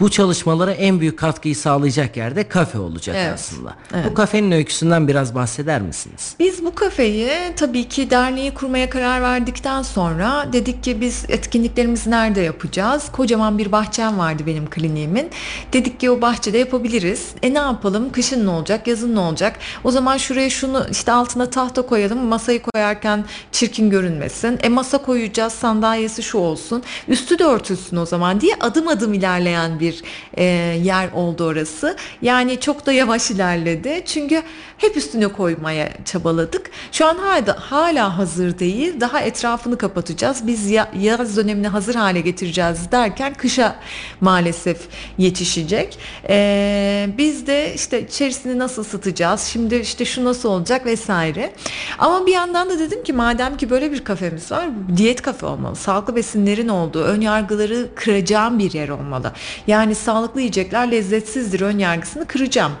Speaker 1: Bu çalışmalara en büyük katkıyı sağlayacak yerde kafe olacak
Speaker 2: Evet.
Speaker 1: aslında.
Speaker 2: Evet.
Speaker 1: Bu kafenin öyküsünden biraz bahseder misiniz?
Speaker 2: Biz bu kafeyi tabii ki derneği kurmaya karar verdikten sonra dedik ki biz etkinliklerimizi nerede yapacağız? Kocaman bir bahçem vardı benim kliniğimin. Dedik ki o bahçede yapabiliriz. E ne yapalım? Kışın ne olacak? Yazın ne olacak? O zaman şuraya şunu işte altına tahta koyalım. Masayı koyarken çirkin görünmesin. E masa koyacağız. Sandalyesi şu olsun. Üstü de örtülsün o zaman diye adım adım ilerleyen bir e, yer oldu orası. Yani çok da yavaş ilerledi. Çünkü hep üstüne koymaya çabaladık. Şu an hala, hala hazır değil. Daha etrafını kapatacağız. Biz ya- yaz dönemini hazır hale getireceğiz derken kışa maalesef yetişecek. Ee, biz de işte içerisini nasıl ısıtacağız? Şimdi işte şu nasıl olacak vesaire. Ama bir yandan da dedim ki madem ki böyle bir kafemiz var, diyet kafe olmalı. Sağlıklı besinlerin olduğu, ön yargıları kıracağım bir yer olmalı. Yani sağlıklı yiyecekler lezzetsizdir ön yargısını kıracağım.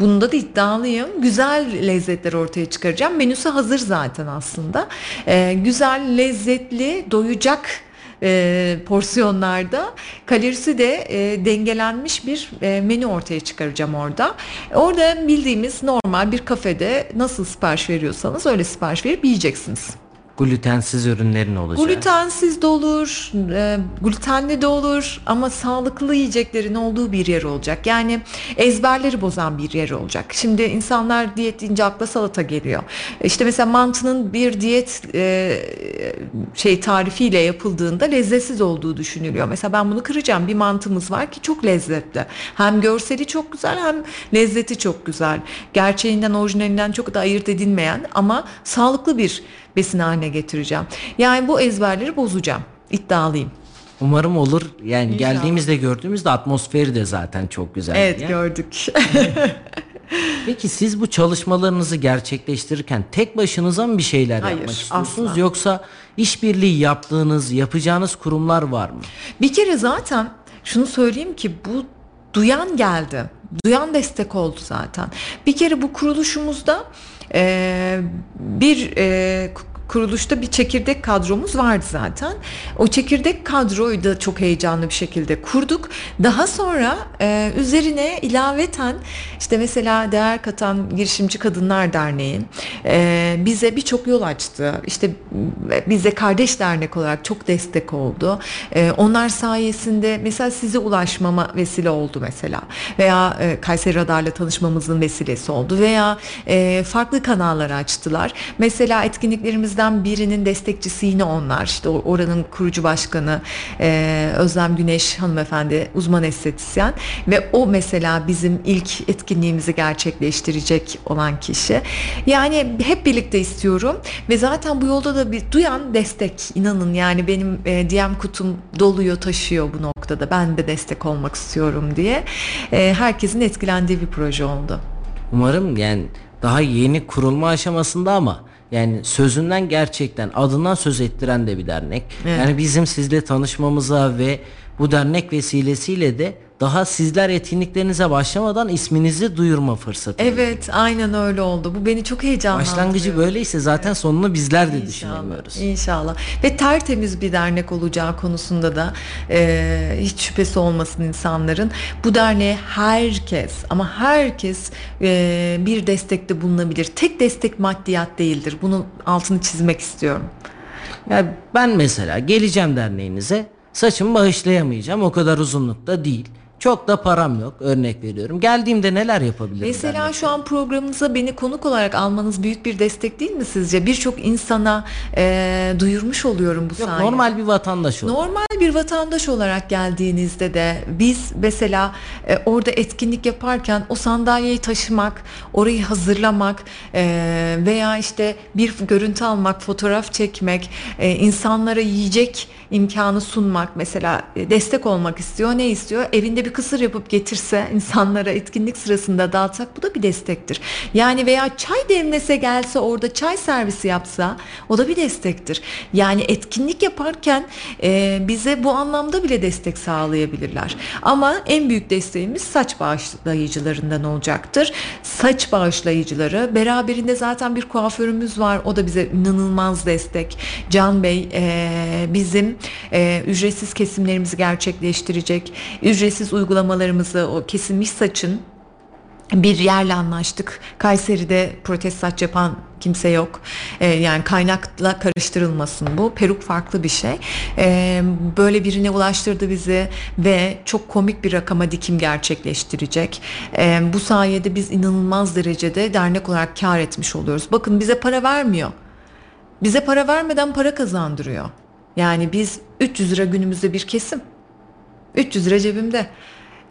Speaker 2: Bunda da iddialıyım. Güzel lezzetler ortaya çıkaracağım. Menüsü hazır zaten aslında. Ee, güzel, lezzetli, doyacak e, porsiyonlarda kalorisi de e, dengelenmiş bir e, menü ortaya çıkaracağım orada. Orada bildiğimiz normal bir kafede nasıl sipariş veriyorsanız öyle sipariş verip yiyeceksiniz.
Speaker 1: Glutensiz ürünlerin olacak.
Speaker 2: Glutensiz de olur, e, glutenli de olur ama sağlıklı yiyeceklerin olduğu bir yer olacak. Yani ezberleri bozan bir yer olacak. Şimdi insanlar diyet deyince akla salata geliyor. İşte mesela mantının bir diyet e, şey tarifiyle yapıldığında lezzetsiz olduğu düşünülüyor. Mesela ben bunu kıracağım. Bir mantımız var ki çok lezzetli. Hem görseli çok güzel hem lezzeti çok güzel. Gerçeğinden orijinalinden çok da ayırt edilmeyen ama sağlıklı bir besin haline getireceğim. Yani bu ezberleri bozacağım. İddialıyım.
Speaker 1: Umarım olur. Yani
Speaker 2: İnşallah.
Speaker 1: geldiğimizde gördüğümüzde atmosferi de zaten çok güzel.
Speaker 2: Evet
Speaker 1: ya.
Speaker 2: gördük.
Speaker 1: Peki siz bu çalışmalarınızı gerçekleştirirken tek başınıza mı bir şeyler
Speaker 2: Hayır,
Speaker 1: yapmak istiyorsunuz
Speaker 2: asla.
Speaker 1: yoksa işbirliği yaptığınız, yapacağınız kurumlar var mı?
Speaker 2: Bir kere zaten şunu söyleyeyim ki bu duyan geldi. Duyan destek oldu zaten. Bir kere bu kuruluşumuzda bir e, kuruluşta bir çekirdek kadromuz vardı zaten. O çekirdek kadroyu da çok heyecanlı bir şekilde kurduk. Daha sonra e, üzerine ilaveten işte mesela Değer Katan Girişimci Kadınlar Derneği e, bize birçok yol açtı. İşte bize kardeş dernek olarak çok destek oldu. E, onlar sayesinde mesela size ulaşmama vesile oldu mesela. Veya e, Kayseri Radar'la tanışmamızın vesilesi oldu. Veya e, farklı kanallar açtılar. Mesela etkinliklerimizden birinin destekçisi yine onlar. İşte oranın kurucu başkanı e, Özlem Güneş hanımefendi uzman estetisyen ve o mesela bizim ilk etkinliğimizi gerçekleştirecek olan kişi. Yani hep birlikte istiyorum ve zaten bu yolda da bir duyan destek inanın yani benim e, DM kutum doluyor taşıyor bu noktada ben de destek olmak istiyorum diye E, herkesin etkilendiği bir proje oldu.
Speaker 1: Umarım yani daha yeni kurulma aşamasında ama yani sözünden gerçekten adından söz ettiren de bir dernek.
Speaker 2: Evet.
Speaker 1: Yani bizim sizle tanışmamıza ve bu dernek vesilesiyle de daha sizler etkinliklerinize başlamadan isminizi duyurma fırsatı.
Speaker 2: Evet aynen öyle oldu. Bu beni çok heyecanlandırıyor.
Speaker 1: Başlangıcı böyleyse zaten sonunu bizler de
Speaker 2: İnşallah,
Speaker 1: düşünemiyoruz.
Speaker 2: İnşallah. Ve tertemiz bir dernek olacağı konusunda da e, hiç şüphesi olmasın insanların. Bu derneğe herkes ama herkes e, bir destekte bulunabilir. Tek destek maddiyat değildir. Bunun altını çizmek istiyorum.
Speaker 1: Yani ben mesela geleceğim derneğinize saçımı bağışlayamayacağım o kadar uzunlukta değil. Çok da param yok örnek veriyorum. Geldiğimde neler yapabilirim?
Speaker 2: Mesela şu an programınıza beni konuk olarak almanız büyük bir destek değil mi sizce? Birçok insana e, duyurmuş oluyorum bu
Speaker 1: Yok,
Speaker 2: sayede.
Speaker 1: normal bir vatandaş ol.
Speaker 2: Normal bir vatandaş olarak geldiğinizde de biz mesela e, orada etkinlik yaparken o sandalyeyi taşımak, orayı hazırlamak e, veya işte bir görüntü almak, fotoğraf çekmek, e, insanlara yiyecek imkanı sunmak mesela e, destek olmak istiyor. Ne istiyor? Evinde bir kısır yapıp getirse insanlara etkinlik sırasında dağıtsak bu da bir destektir. Yani veya çay demlese gelse orada çay servisi yapsa o da bir destektir. Yani etkinlik yaparken e, bize bu anlamda bile destek sağlayabilirler. Ama en büyük desteğimiz saç bağışlayıcılarından olacaktır. Saç bağışlayıcıları beraberinde zaten bir kuaförümüz var. O da bize inanılmaz destek. Can Bey e, bizim e, ücretsiz kesimlerimizi gerçekleştirecek. Ücretsiz uygulamalarımızı o kesilmiş saçın bir yerle anlaştık. Kayseri'de protest saç yapan kimse yok. Ee, yani kaynakla karıştırılmasın bu. Peruk farklı bir şey. Ee, böyle birine ulaştırdı bizi ve çok komik bir rakama dikim gerçekleştirecek. Ee, bu sayede biz inanılmaz derecede dernek olarak kar etmiş oluyoruz. Bakın bize para vermiyor. Bize para vermeden para kazandırıyor. Yani biz 300 lira günümüzde bir kesim. 300 lira cebimde.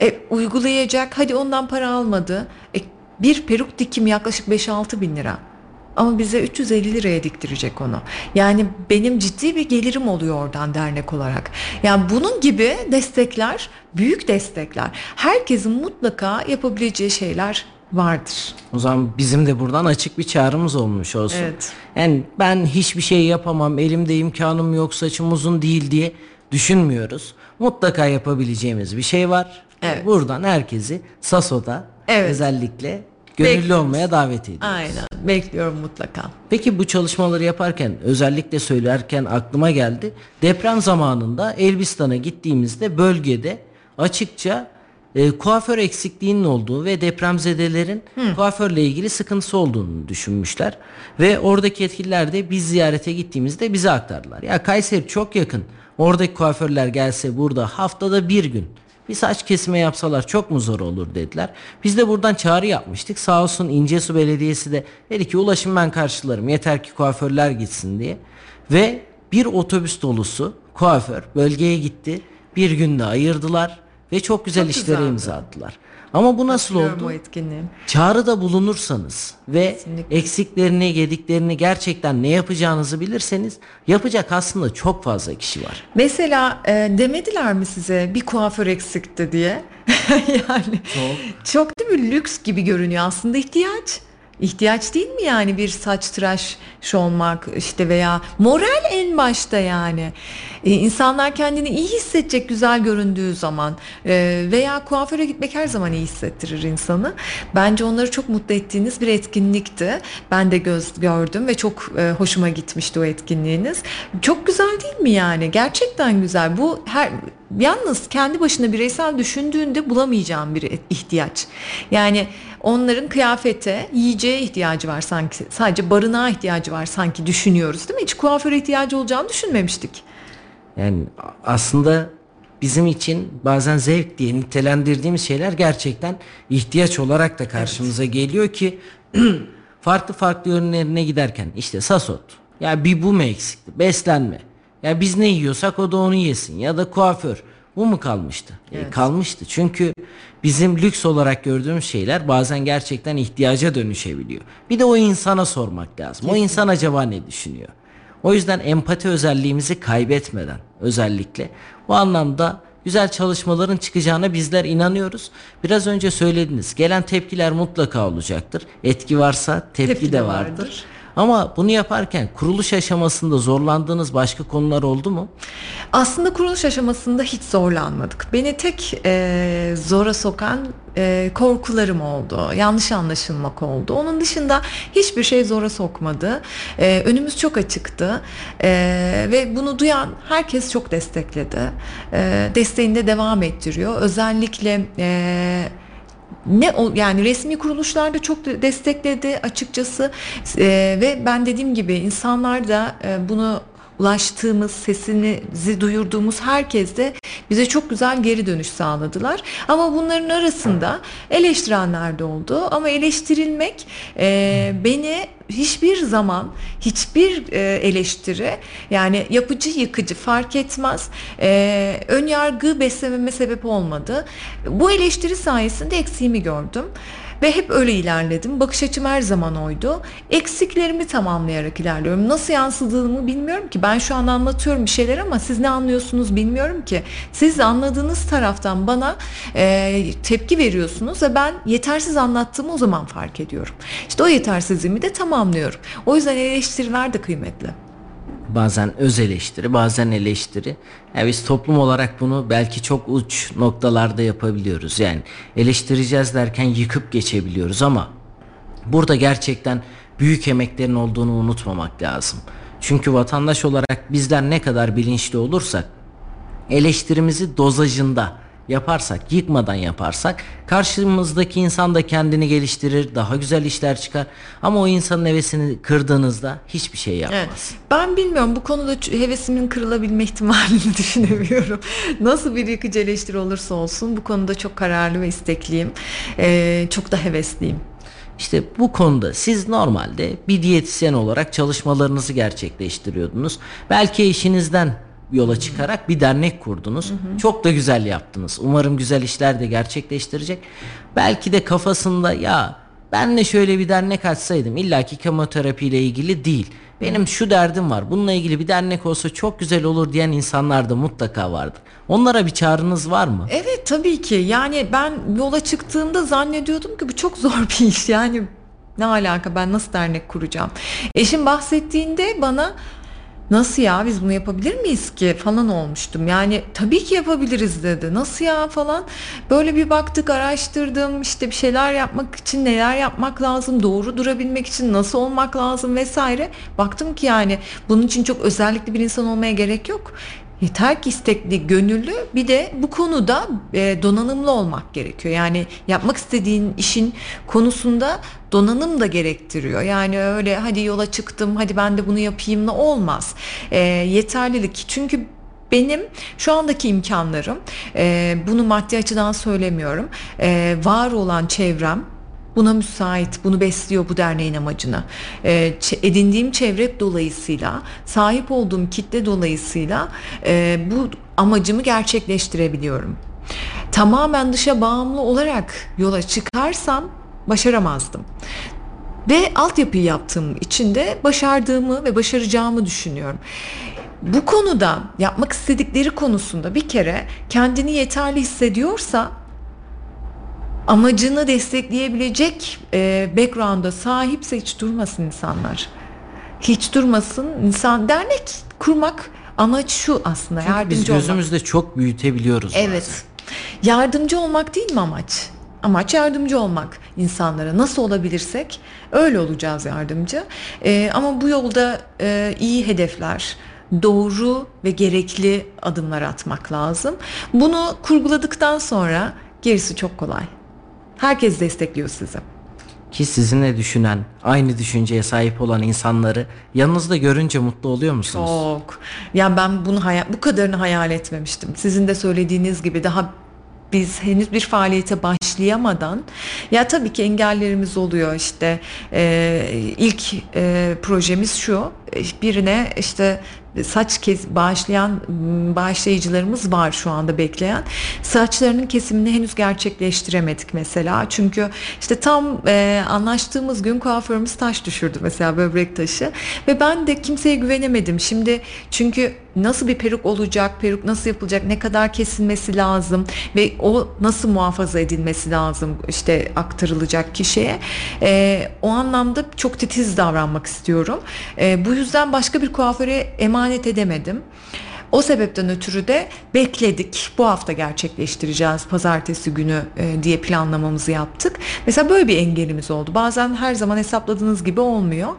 Speaker 2: E, uygulayacak hadi ondan para almadı. E, bir peruk dikim yaklaşık 5-6 bin lira. Ama bize 350 liraya diktirecek onu. Yani benim ciddi bir gelirim oluyor oradan dernek olarak. Yani bunun gibi destekler, büyük destekler. Herkesin mutlaka yapabileceği şeyler vardır.
Speaker 1: O zaman bizim de buradan açık bir çağrımız olmuş olsun.
Speaker 2: Evet.
Speaker 1: Yani ben hiçbir şey yapamam, elimde imkanım yok, saçım uzun değil diye düşünmüyoruz. Mutlaka yapabileceğimiz bir şey var.
Speaker 2: Evet.
Speaker 1: Buradan herkesi Saso'da
Speaker 2: Evet.
Speaker 1: özellikle gönüllü
Speaker 2: Bekliyoruz.
Speaker 1: olmaya davet ediyoruz.
Speaker 2: Aynen. Bekliyorum mutlaka.
Speaker 1: Peki bu çalışmaları yaparken özellikle söylerken aklıma geldi. Deprem zamanında Elbistan'a gittiğimizde bölgede açıkça e, kuaför eksikliğinin olduğu ve depremzedelerin kuaförle ilgili sıkıntısı olduğunu düşünmüşler. Ve oradaki yetkililer de biz ziyarete gittiğimizde bize aktardılar. Ya Kayseri çok yakın. Oradaki kuaförler gelse burada haftada bir gün bir saç kesime yapsalar çok mu zor olur dediler. Biz de buradan çağrı yapmıştık. Sağ olsun İncesu Belediyesi de dedi ki ulaşım ben karşılarım yeter ki kuaförler gitsin diye. Ve bir otobüs dolusu kuaför bölgeye gitti. Bir günde ayırdılar ve çok güzel
Speaker 2: Çok
Speaker 1: işlere
Speaker 2: güzeldi.
Speaker 1: imza attılar. Ama bu nasıl
Speaker 2: Hatırlıyorum
Speaker 1: oldu? Çağrıda bulunursanız ve
Speaker 2: Kesinlikle.
Speaker 1: eksiklerini, gediklerini gerçekten ne yapacağınızı bilirseniz yapacak aslında çok fazla kişi var.
Speaker 2: Mesela e, demediler mi size bir kuaför eksikti diye? yani
Speaker 1: Çok.
Speaker 2: çok değil mi lüks gibi görünüyor aslında ihtiyaç. İhtiyaç değil mi yani bir saç tıraş olmak işte veya moral en başta yani. Ee, insanlar kendini iyi hissedecek güzel göründüğü zaman Ee, veya kuaföre gitmek her zaman iyi hissettirir insanı. Bence onları çok mutlu ettiğiniz bir etkinlikti. Ben de göz gördüm ve çok e, hoşuma gitmişti o etkinliğiniz. Çok güzel değil mi yani? Gerçekten güzel. Bu her Yalnız kendi başına bireysel düşündüğünde bulamayacağım bir ihtiyaç. Yani onların kıyafete, yiyeceğe ihtiyacı var sanki. Sadece barınağa ihtiyacı var sanki düşünüyoruz değil mi? Hiç kuaföre ihtiyacı olacağını düşünmemiştik.
Speaker 1: Yani aslında bizim için bazen zevk diye nitelendirdiğimiz şeyler gerçekten ihtiyaç olarak da karşımıza geliyor ki farklı farklı yönlerine giderken işte sasot ya bir bu mu eksikti beslenme ya biz ne yiyorsak o da onu yesin ya da kuaför bu mu kalmıştı? E, kalmıştı çünkü bizim lüks olarak gördüğümüz şeyler bazen gerçekten ihtiyaca dönüşebiliyor. Bir de o insana sormak lazım. O insan acaba ne düşünüyor? O yüzden empati özelliğimizi kaybetmeden özellikle bu anlamda güzel çalışmaların çıkacağına bizler inanıyoruz. Biraz önce söylediniz. Gelen tepkiler mutlaka olacaktır. Etki varsa tepki,
Speaker 2: Tepki
Speaker 1: de
Speaker 2: de
Speaker 1: vardır.
Speaker 2: vardır.
Speaker 1: Ama bunu yaparken kuruluş aşamasında zorlandığınız başka konular oldu mu?
Speaker 2: Aslında kuruluş aşamasında hiç zorlanmadık. Beni tek e, zora sokan e, korkularım oldu. Yanlış anlaşılmak oldu. Onun dışında hiçbir şey zora sokmadı. E, önümüz çok açıktı. E, ve bunu duyan herkes çok destekledi. E, desteğini de devam ettiriyor. Özellikle e, ne yani resmi kuruluşlar da çok de- destekledi açıkçası. Ee, ve ben dediğim gibi insanlar da e, bunu ulaştığımız sesimizi duyurduğumuz herkes de bize çok güzel geri dönüş sağladılar. Ama bunların arasında eleştirenler de oldu. Ama eleştirilmek e, beni hiçbir zaman hiçbir e, eleştiri yani yapıcı yıkıcı fark etmez e, ön yargı beslememe sebep olmadı. Bu eleştiri sayesinde eksiğimi gördüm. Ve hep öyle ilerledim. Bakış açım her zaman oydu. Eksiklerimi tamamlayarak ilerliyorum. Nasıl yansıdığımı bilmiyorum ki. Ben şu an anlatıyorum bir şeyler ama siz ne anlıyorsunuz bilmiyorum ki. Siz anladığınız taraftan bana e, tepki veriyorsunuz ve ben yetersiz anlattığımı o zaman fark ediyorum. İşte o yetersizliğimi de tamamlıyorum. O yüzden eleştiriler de kıymetli.
Speaker 1: Bazen öz eleştiri, bazen eleştiri. Yani biz toplum olarak bunu belki çok uç noktalarda yapabiliyoruz. Yani eleştireceğiz derken yıkıp geçebiliyoruz ama burada gerçekten büyük emeklerin olduğunu unutmamak lazım. Çünkü vatandaş olarak bizler ne kadar bilinçli olursak eleştirimizi dozajında yaparsak, yıkmadan yaparsak karşımızdaki insan da kendini geliştirir, daha güzel işler çıkar. Ama o insanın hevesini kırdığınızda hiçbir şey yapmaz.
Speaker 2: Evet. Ben bilmiyorum bu konuda hevesimin kırılabilme ihtimalini düşünemiyorum. Nasıl bir yıkıcı eleştiri olursa olsun bu konuda çok kararlı ve istekliyim. Ee, çok da hevesliyim.
Speaker 1: İşte bu konuda siz normalde bir diyetisyen olarak çalışmalarınızı gerçekleştiriyordunuz. Belki eşinizden yola çıkarak bir dernek kurdunuz. Çok da güzel yaptınız. Umarım güzel işler de gerçekleştirecek. Belki de kafasında ya ben de şöyle bir dernek açsaydım illaki kemoterapi ile ilgili değil. Benim şu derdim var. Bununla ilgili bir dernek olsa çok güzel olur diyen insanlar da mutlaka vardır. Onlara bir çağrınız var mı?
Speaker 2: Evet tabii ki yani ben yola çıktığımda zannediyordum ki bu çok zor bir iş yani ne alaka ben nasıl dernek kuracağım. Eşim bahsettiğinde bana nasıl ya biz bunu yapabilir miyiz ki falan olmuştum. Yani tabii ki yapabiliriz dedi. Nasıl ya falan. Böyle bir baktık araştırdım işte bir şeyler yapmak için neler yapmak lazım. Doğru durabilmek için nasıl olmak lazım vesaire. Baktım ki yani bunun için çok özellikli bir insan olmaya gerek yok. Yeter ki istekli, gönüllü bir de bu konuda e, donanımlı olmak gerekiyor. Yani yapmak istediğin işin konusunda donanım da gerektiriyor. Yani öyle hadi yola çıktım hadi ben de bunu yapayım da olmaz. E, yeterlilik çünkü benim şu andaki imkanlarım e, bunu maddi açıdan söylemiyorum e, var olan çevrem buna müsait, bunu besliyor bu derneğin amacını. Ee, ç- edindiğim çevre dolayısıyla, sahip olduğum kitle dolayısıyla e, bu amacımı gerçekleştirebiliyorum. tamamen dışa bağımlı olarak yola çıkarsam başaramazdım. Ve altyapıyı yaptığım için de başardığımı ve başaracağımı düşünüyorum. Bu konuda yapmak istedikleri konusunda bir kere kendini yeterli hissediyorsa amacını destekleyebilecek e, background'a sahipse hiç durmasın insanlar. Hiç durmasın. İnsan dernek kurmak amaç şu aslında
Speaker 1: Çünkü
Speaker 2: yardımcı
Speaker 1: biz
Speaker 2: olmak.
Speaker 1: gözümüzde çok büyütebiliyoruz. bazen.
Speaker 2: Evet. Yardımcı olmak değil mi amaç? Amaç yardımcı olmak insanlara. Nasıl olabilirsek öyle olacağız yardımcı. Ee, ama bu yolda e, iyi hedefler, doğru ve gerekli adımlar atmak lazım. Bunu kurguladıktan sonra gerisi çok kolay. Herkes destekliyor sizi.
Speaker 1: Ki sizinle düşünen, aynı düşünceye sahip olan insanları yanınızda görünce mutlu oluyor musunuz?
Speaker 2: Çok. Yani ben bunu hayal, bu kadarını hayal etmemiştim. Sizin de söylediğiniz gibi daha biz henüz bir faaliyete başlayamadan ya tabii ki engellerimiz oluyor işte e, ilk e, projemiz şu e, birine işte saç kes bağışlayan m, bağışlayıcılarımız var şu anda bekleyen. Saçlarının kesimini henüz gerçekleştiremedik mesela. Çünkü işte tam e, anlaştığımız gün kuaförümüz taş düşürdü mesela böbrek taşı. Ve ben de kimseye güvenemedim. Şimdi çünkü nasıl bir peruk olacak peruk nasıl yapılacak ne kadar kesilmesi lazım ve o nasıl muhafaza edilmesi lazım işte aktarılacak kişiye E, o anlamda çok titiz davranmak istiyorum E, bu yüzden başka bir kuaföre emanet edemedim o sebepten ötürü de bekledik. Bu hafta gerçekleştireceğiz pazartesi günü e, diye planlamamızı yaptık. Mesela böyle bir engelimiz oldu. Bazen her zaman hesapladığınız gibi olmuyor.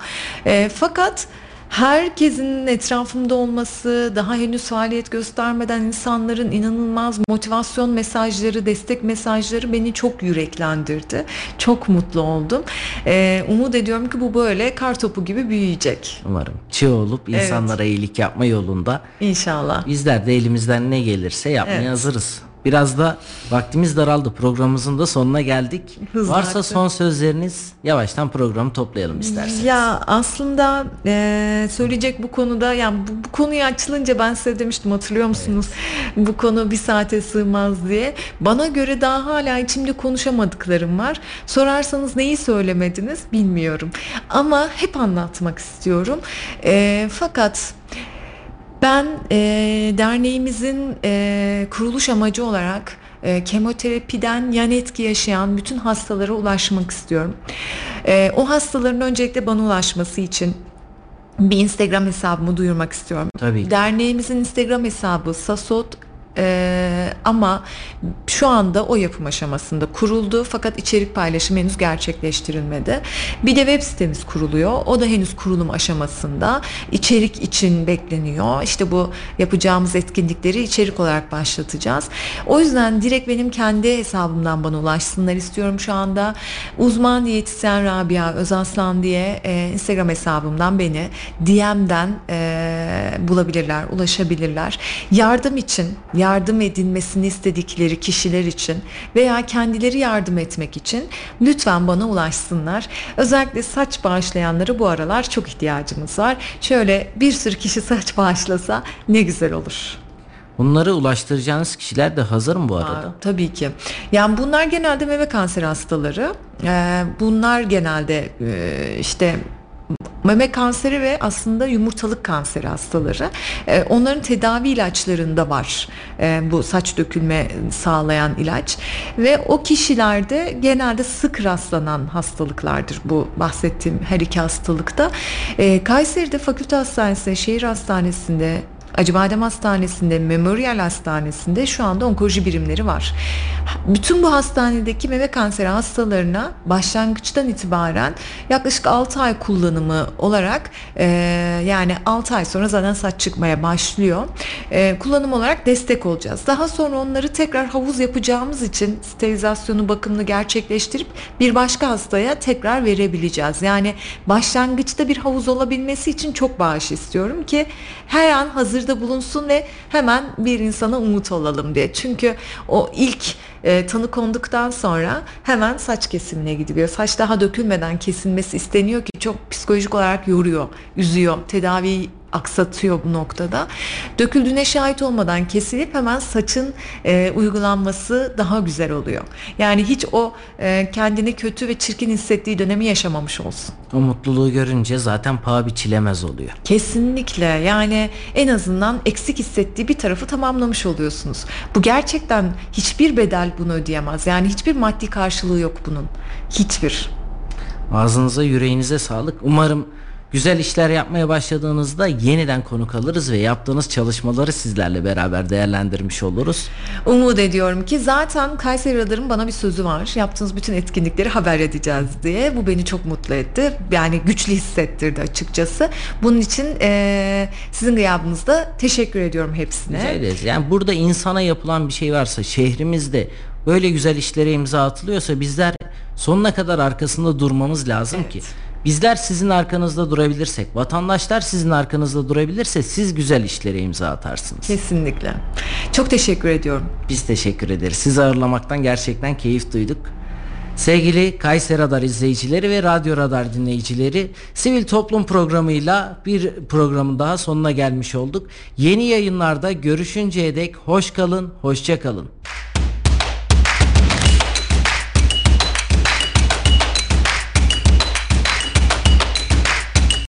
Speaker 2: E, fakat herkesin etrafımda olması, daha henüz faaliyet göstermeden insanların inanılmaz motivasyon mesajları, destek mesajları beni çok yüreklendirdi. Çok mutlu oldum. E, umut ediyorum ki bu böyle kar topu gibi büyüyecek.
Speaker 1: Umarım çığ olup insanlara iyilik yapma yolunda
Speaker 2: İnşallah.
Speaker 1: bizler de elimizden ne gelirse yapmaya
Speaker 2: Evet.
Speaker 1: hazırız. Biraz da vaktimiz daraldı. Programımızın da sonuna geldik.
Speaker 2: Hızlı
Speaker 1: Varsa
Speaker 2: aktı.
Speaker 1: son sözleriniz yavaştan programı toplayalım isterseniz.
Speaker 2: Ya aslında e, söyleyecek bu konuda yani bu, bu konuyu açılınca ben size demiştim hatırlıyor musunuz? Bu konu bir saate sığmaz diye. Bana göre daha hala içimde konuşamadıklarım var. Sorarsanız neyi söylemediniz bilmiyorum. Ama hep anlatmak istiyorum. E, fakat ben e, derneğimizin e, kuruluş amacı olarak e, kemoterapiden yan etki yaşayan bütün hastalara ulaşmak istiyorum. E, o hastaların öncelikle bana ulaşması için bir Instagram hesabımı duyurmak istiyorum.
Speaker 1: Tabii.
Speaker 2: Derneğimizin Instagram hesabı Sasot e, ama şu anda o yapım aşamasında kuruldu fakat içerik paylaşımı henüz gerçekleştirilmedi. Bir de web sitemiz kuruluyor. O da henüz kurulum aşamasında. İçerik için bekleniyor. İşte bu yapacağımız etkinlikleri içerik olarak başlatacağız. O yüzden direkt benim kendi hesabımdan bana ulaşsınlar istiyorum şu anda. Uzman diyetisyen Rabia Özaslan diye e, Instagram hesabımdan beni DM'den e, bulabilirler, ulaşabilirler. Yardım için, edilmesini istedikleri kişiler için veya kendileri yardım etmek için lütfen bana ulaşsınlar. Özellikle saç bağışlayanları bu aralar çok ihtiyacımız var. Şöyle bir sürü kişi saç bağışlasa ne güzel olur.
Speaker 1: Bunları ulaştıracağınız kişiler de hazır mı bu arada?
Speaker 2: Aa, tabii ki. Yani bunlar genelde meme kanseri hastaları. Ee, bunlar genelde e, işte meme kanseri ve aslında yumurtalık kanseri hastaları. Ee, onların tedavi ilaçlarında var ee, bu saç dökülme sağlayan ilaç ve o kişilerde genelde sık rastlanan hastalıklardır bu bahsettiğim her iki hastalıkta. Ee, Kayseri'de Fakülte Hastanesi'nde, şehir hastanesinde Acıbadem Hastanesi'nde, Memorial Hastanesi'nde şu anda onkoloji birimleri var. Bütün bu hastanedeki meme kanseri hastalarına başlangıçtan itibaren yaklaşık 6 ay kullanımı olarak e, yani 6 ay sonra zaten saç çıkmaya başlıyor. E, kullanım olarak destek olacağız. Daha sonra onları tekrar havuz yapacağımız için sterilizasyonu bakımını gerçekleştirip bir başka hastaya tekrar verebileceğiz. Yani başlangıçta bir havuz olabilmesi için çok bağış istiyorum ki her an hazırda bulunsun ve hemen bir insana umut olalım diye. Çünkü o ilk e, tanı konduktan sonra hemen saç kesimine gidiliyor. Saç daha dökülmeden kesilmesi isteniyor ki çok psikolojik olarak yoruyor, üzüyor. Tedaviyi aksatıyor bu noktada. Döküldüğüne şahit olmadan kesilip hemen saçın e, uygulanması daha güzel oluyor. Yani hiç o e, kendini kötü ve çirkin hissettiği dönemi yaşamamış olsun.
Speaker 1: O mutluluğu görünce zaten paha biçilemez oluyor.
Speaker 2: Kesinlikle yani en azından eksik hissettiği bir tarafı tamamlamış oluyorsunuz. Bu gerçekten hiçbir bedel bunu ödeyemez. Yani hiçbir maddi karşılığı yok bunun. Hiçbir.
Speaker 1: Ağzınıza yüreğinize sağlık. Umarım güzel işler yapmaya başladığınızda yeniden konuk alırız ve yaptığınız çalışmaları sizlerle beraber değerlendirmiş oluruz.
Speaker 2: Umut ediyorum ki zaten Kayseri Radar'ın bana bir sözü var. Yaptığınız bütün etkinlikleri haber edeceğiz diye. Bu beni çok mutlu etti. Yani güçlü hissettirdi açıkçası. Bunun için eee, sizin gıyabınızda teşekkür ediyorum hepsine.
Speaker 1: Rica ederiz. Yani burada insana yapılan bir şey varsa şehrimizde böyle güzel işlere imza atılıyorsa bizler sonuna kadar arkasında durmamız lazım
Speaker 2: Evet.
Speaker 1: ki. Bizler sizin arkanızda durabilirsek, vatandaşlar sizin arkanızda durabilirse siz güzel işlere imza atarsınız.
Speaker 2: Kesinlikle. Çok teşekkür ediyorum.
Speaker 1: Biz teşekkür ederiz. Sizi ağırlamaktan gerçekten keyif duyduk. Sevgili Kayseri Radar izleyicileri ve Radyo Radar dinleyicileri, Sivil Toplum programıyla bir programın daha sonuna gelmiş olduk. Yeni yayınlarda görüşünceye dek hoş kalın, hoşça kalın.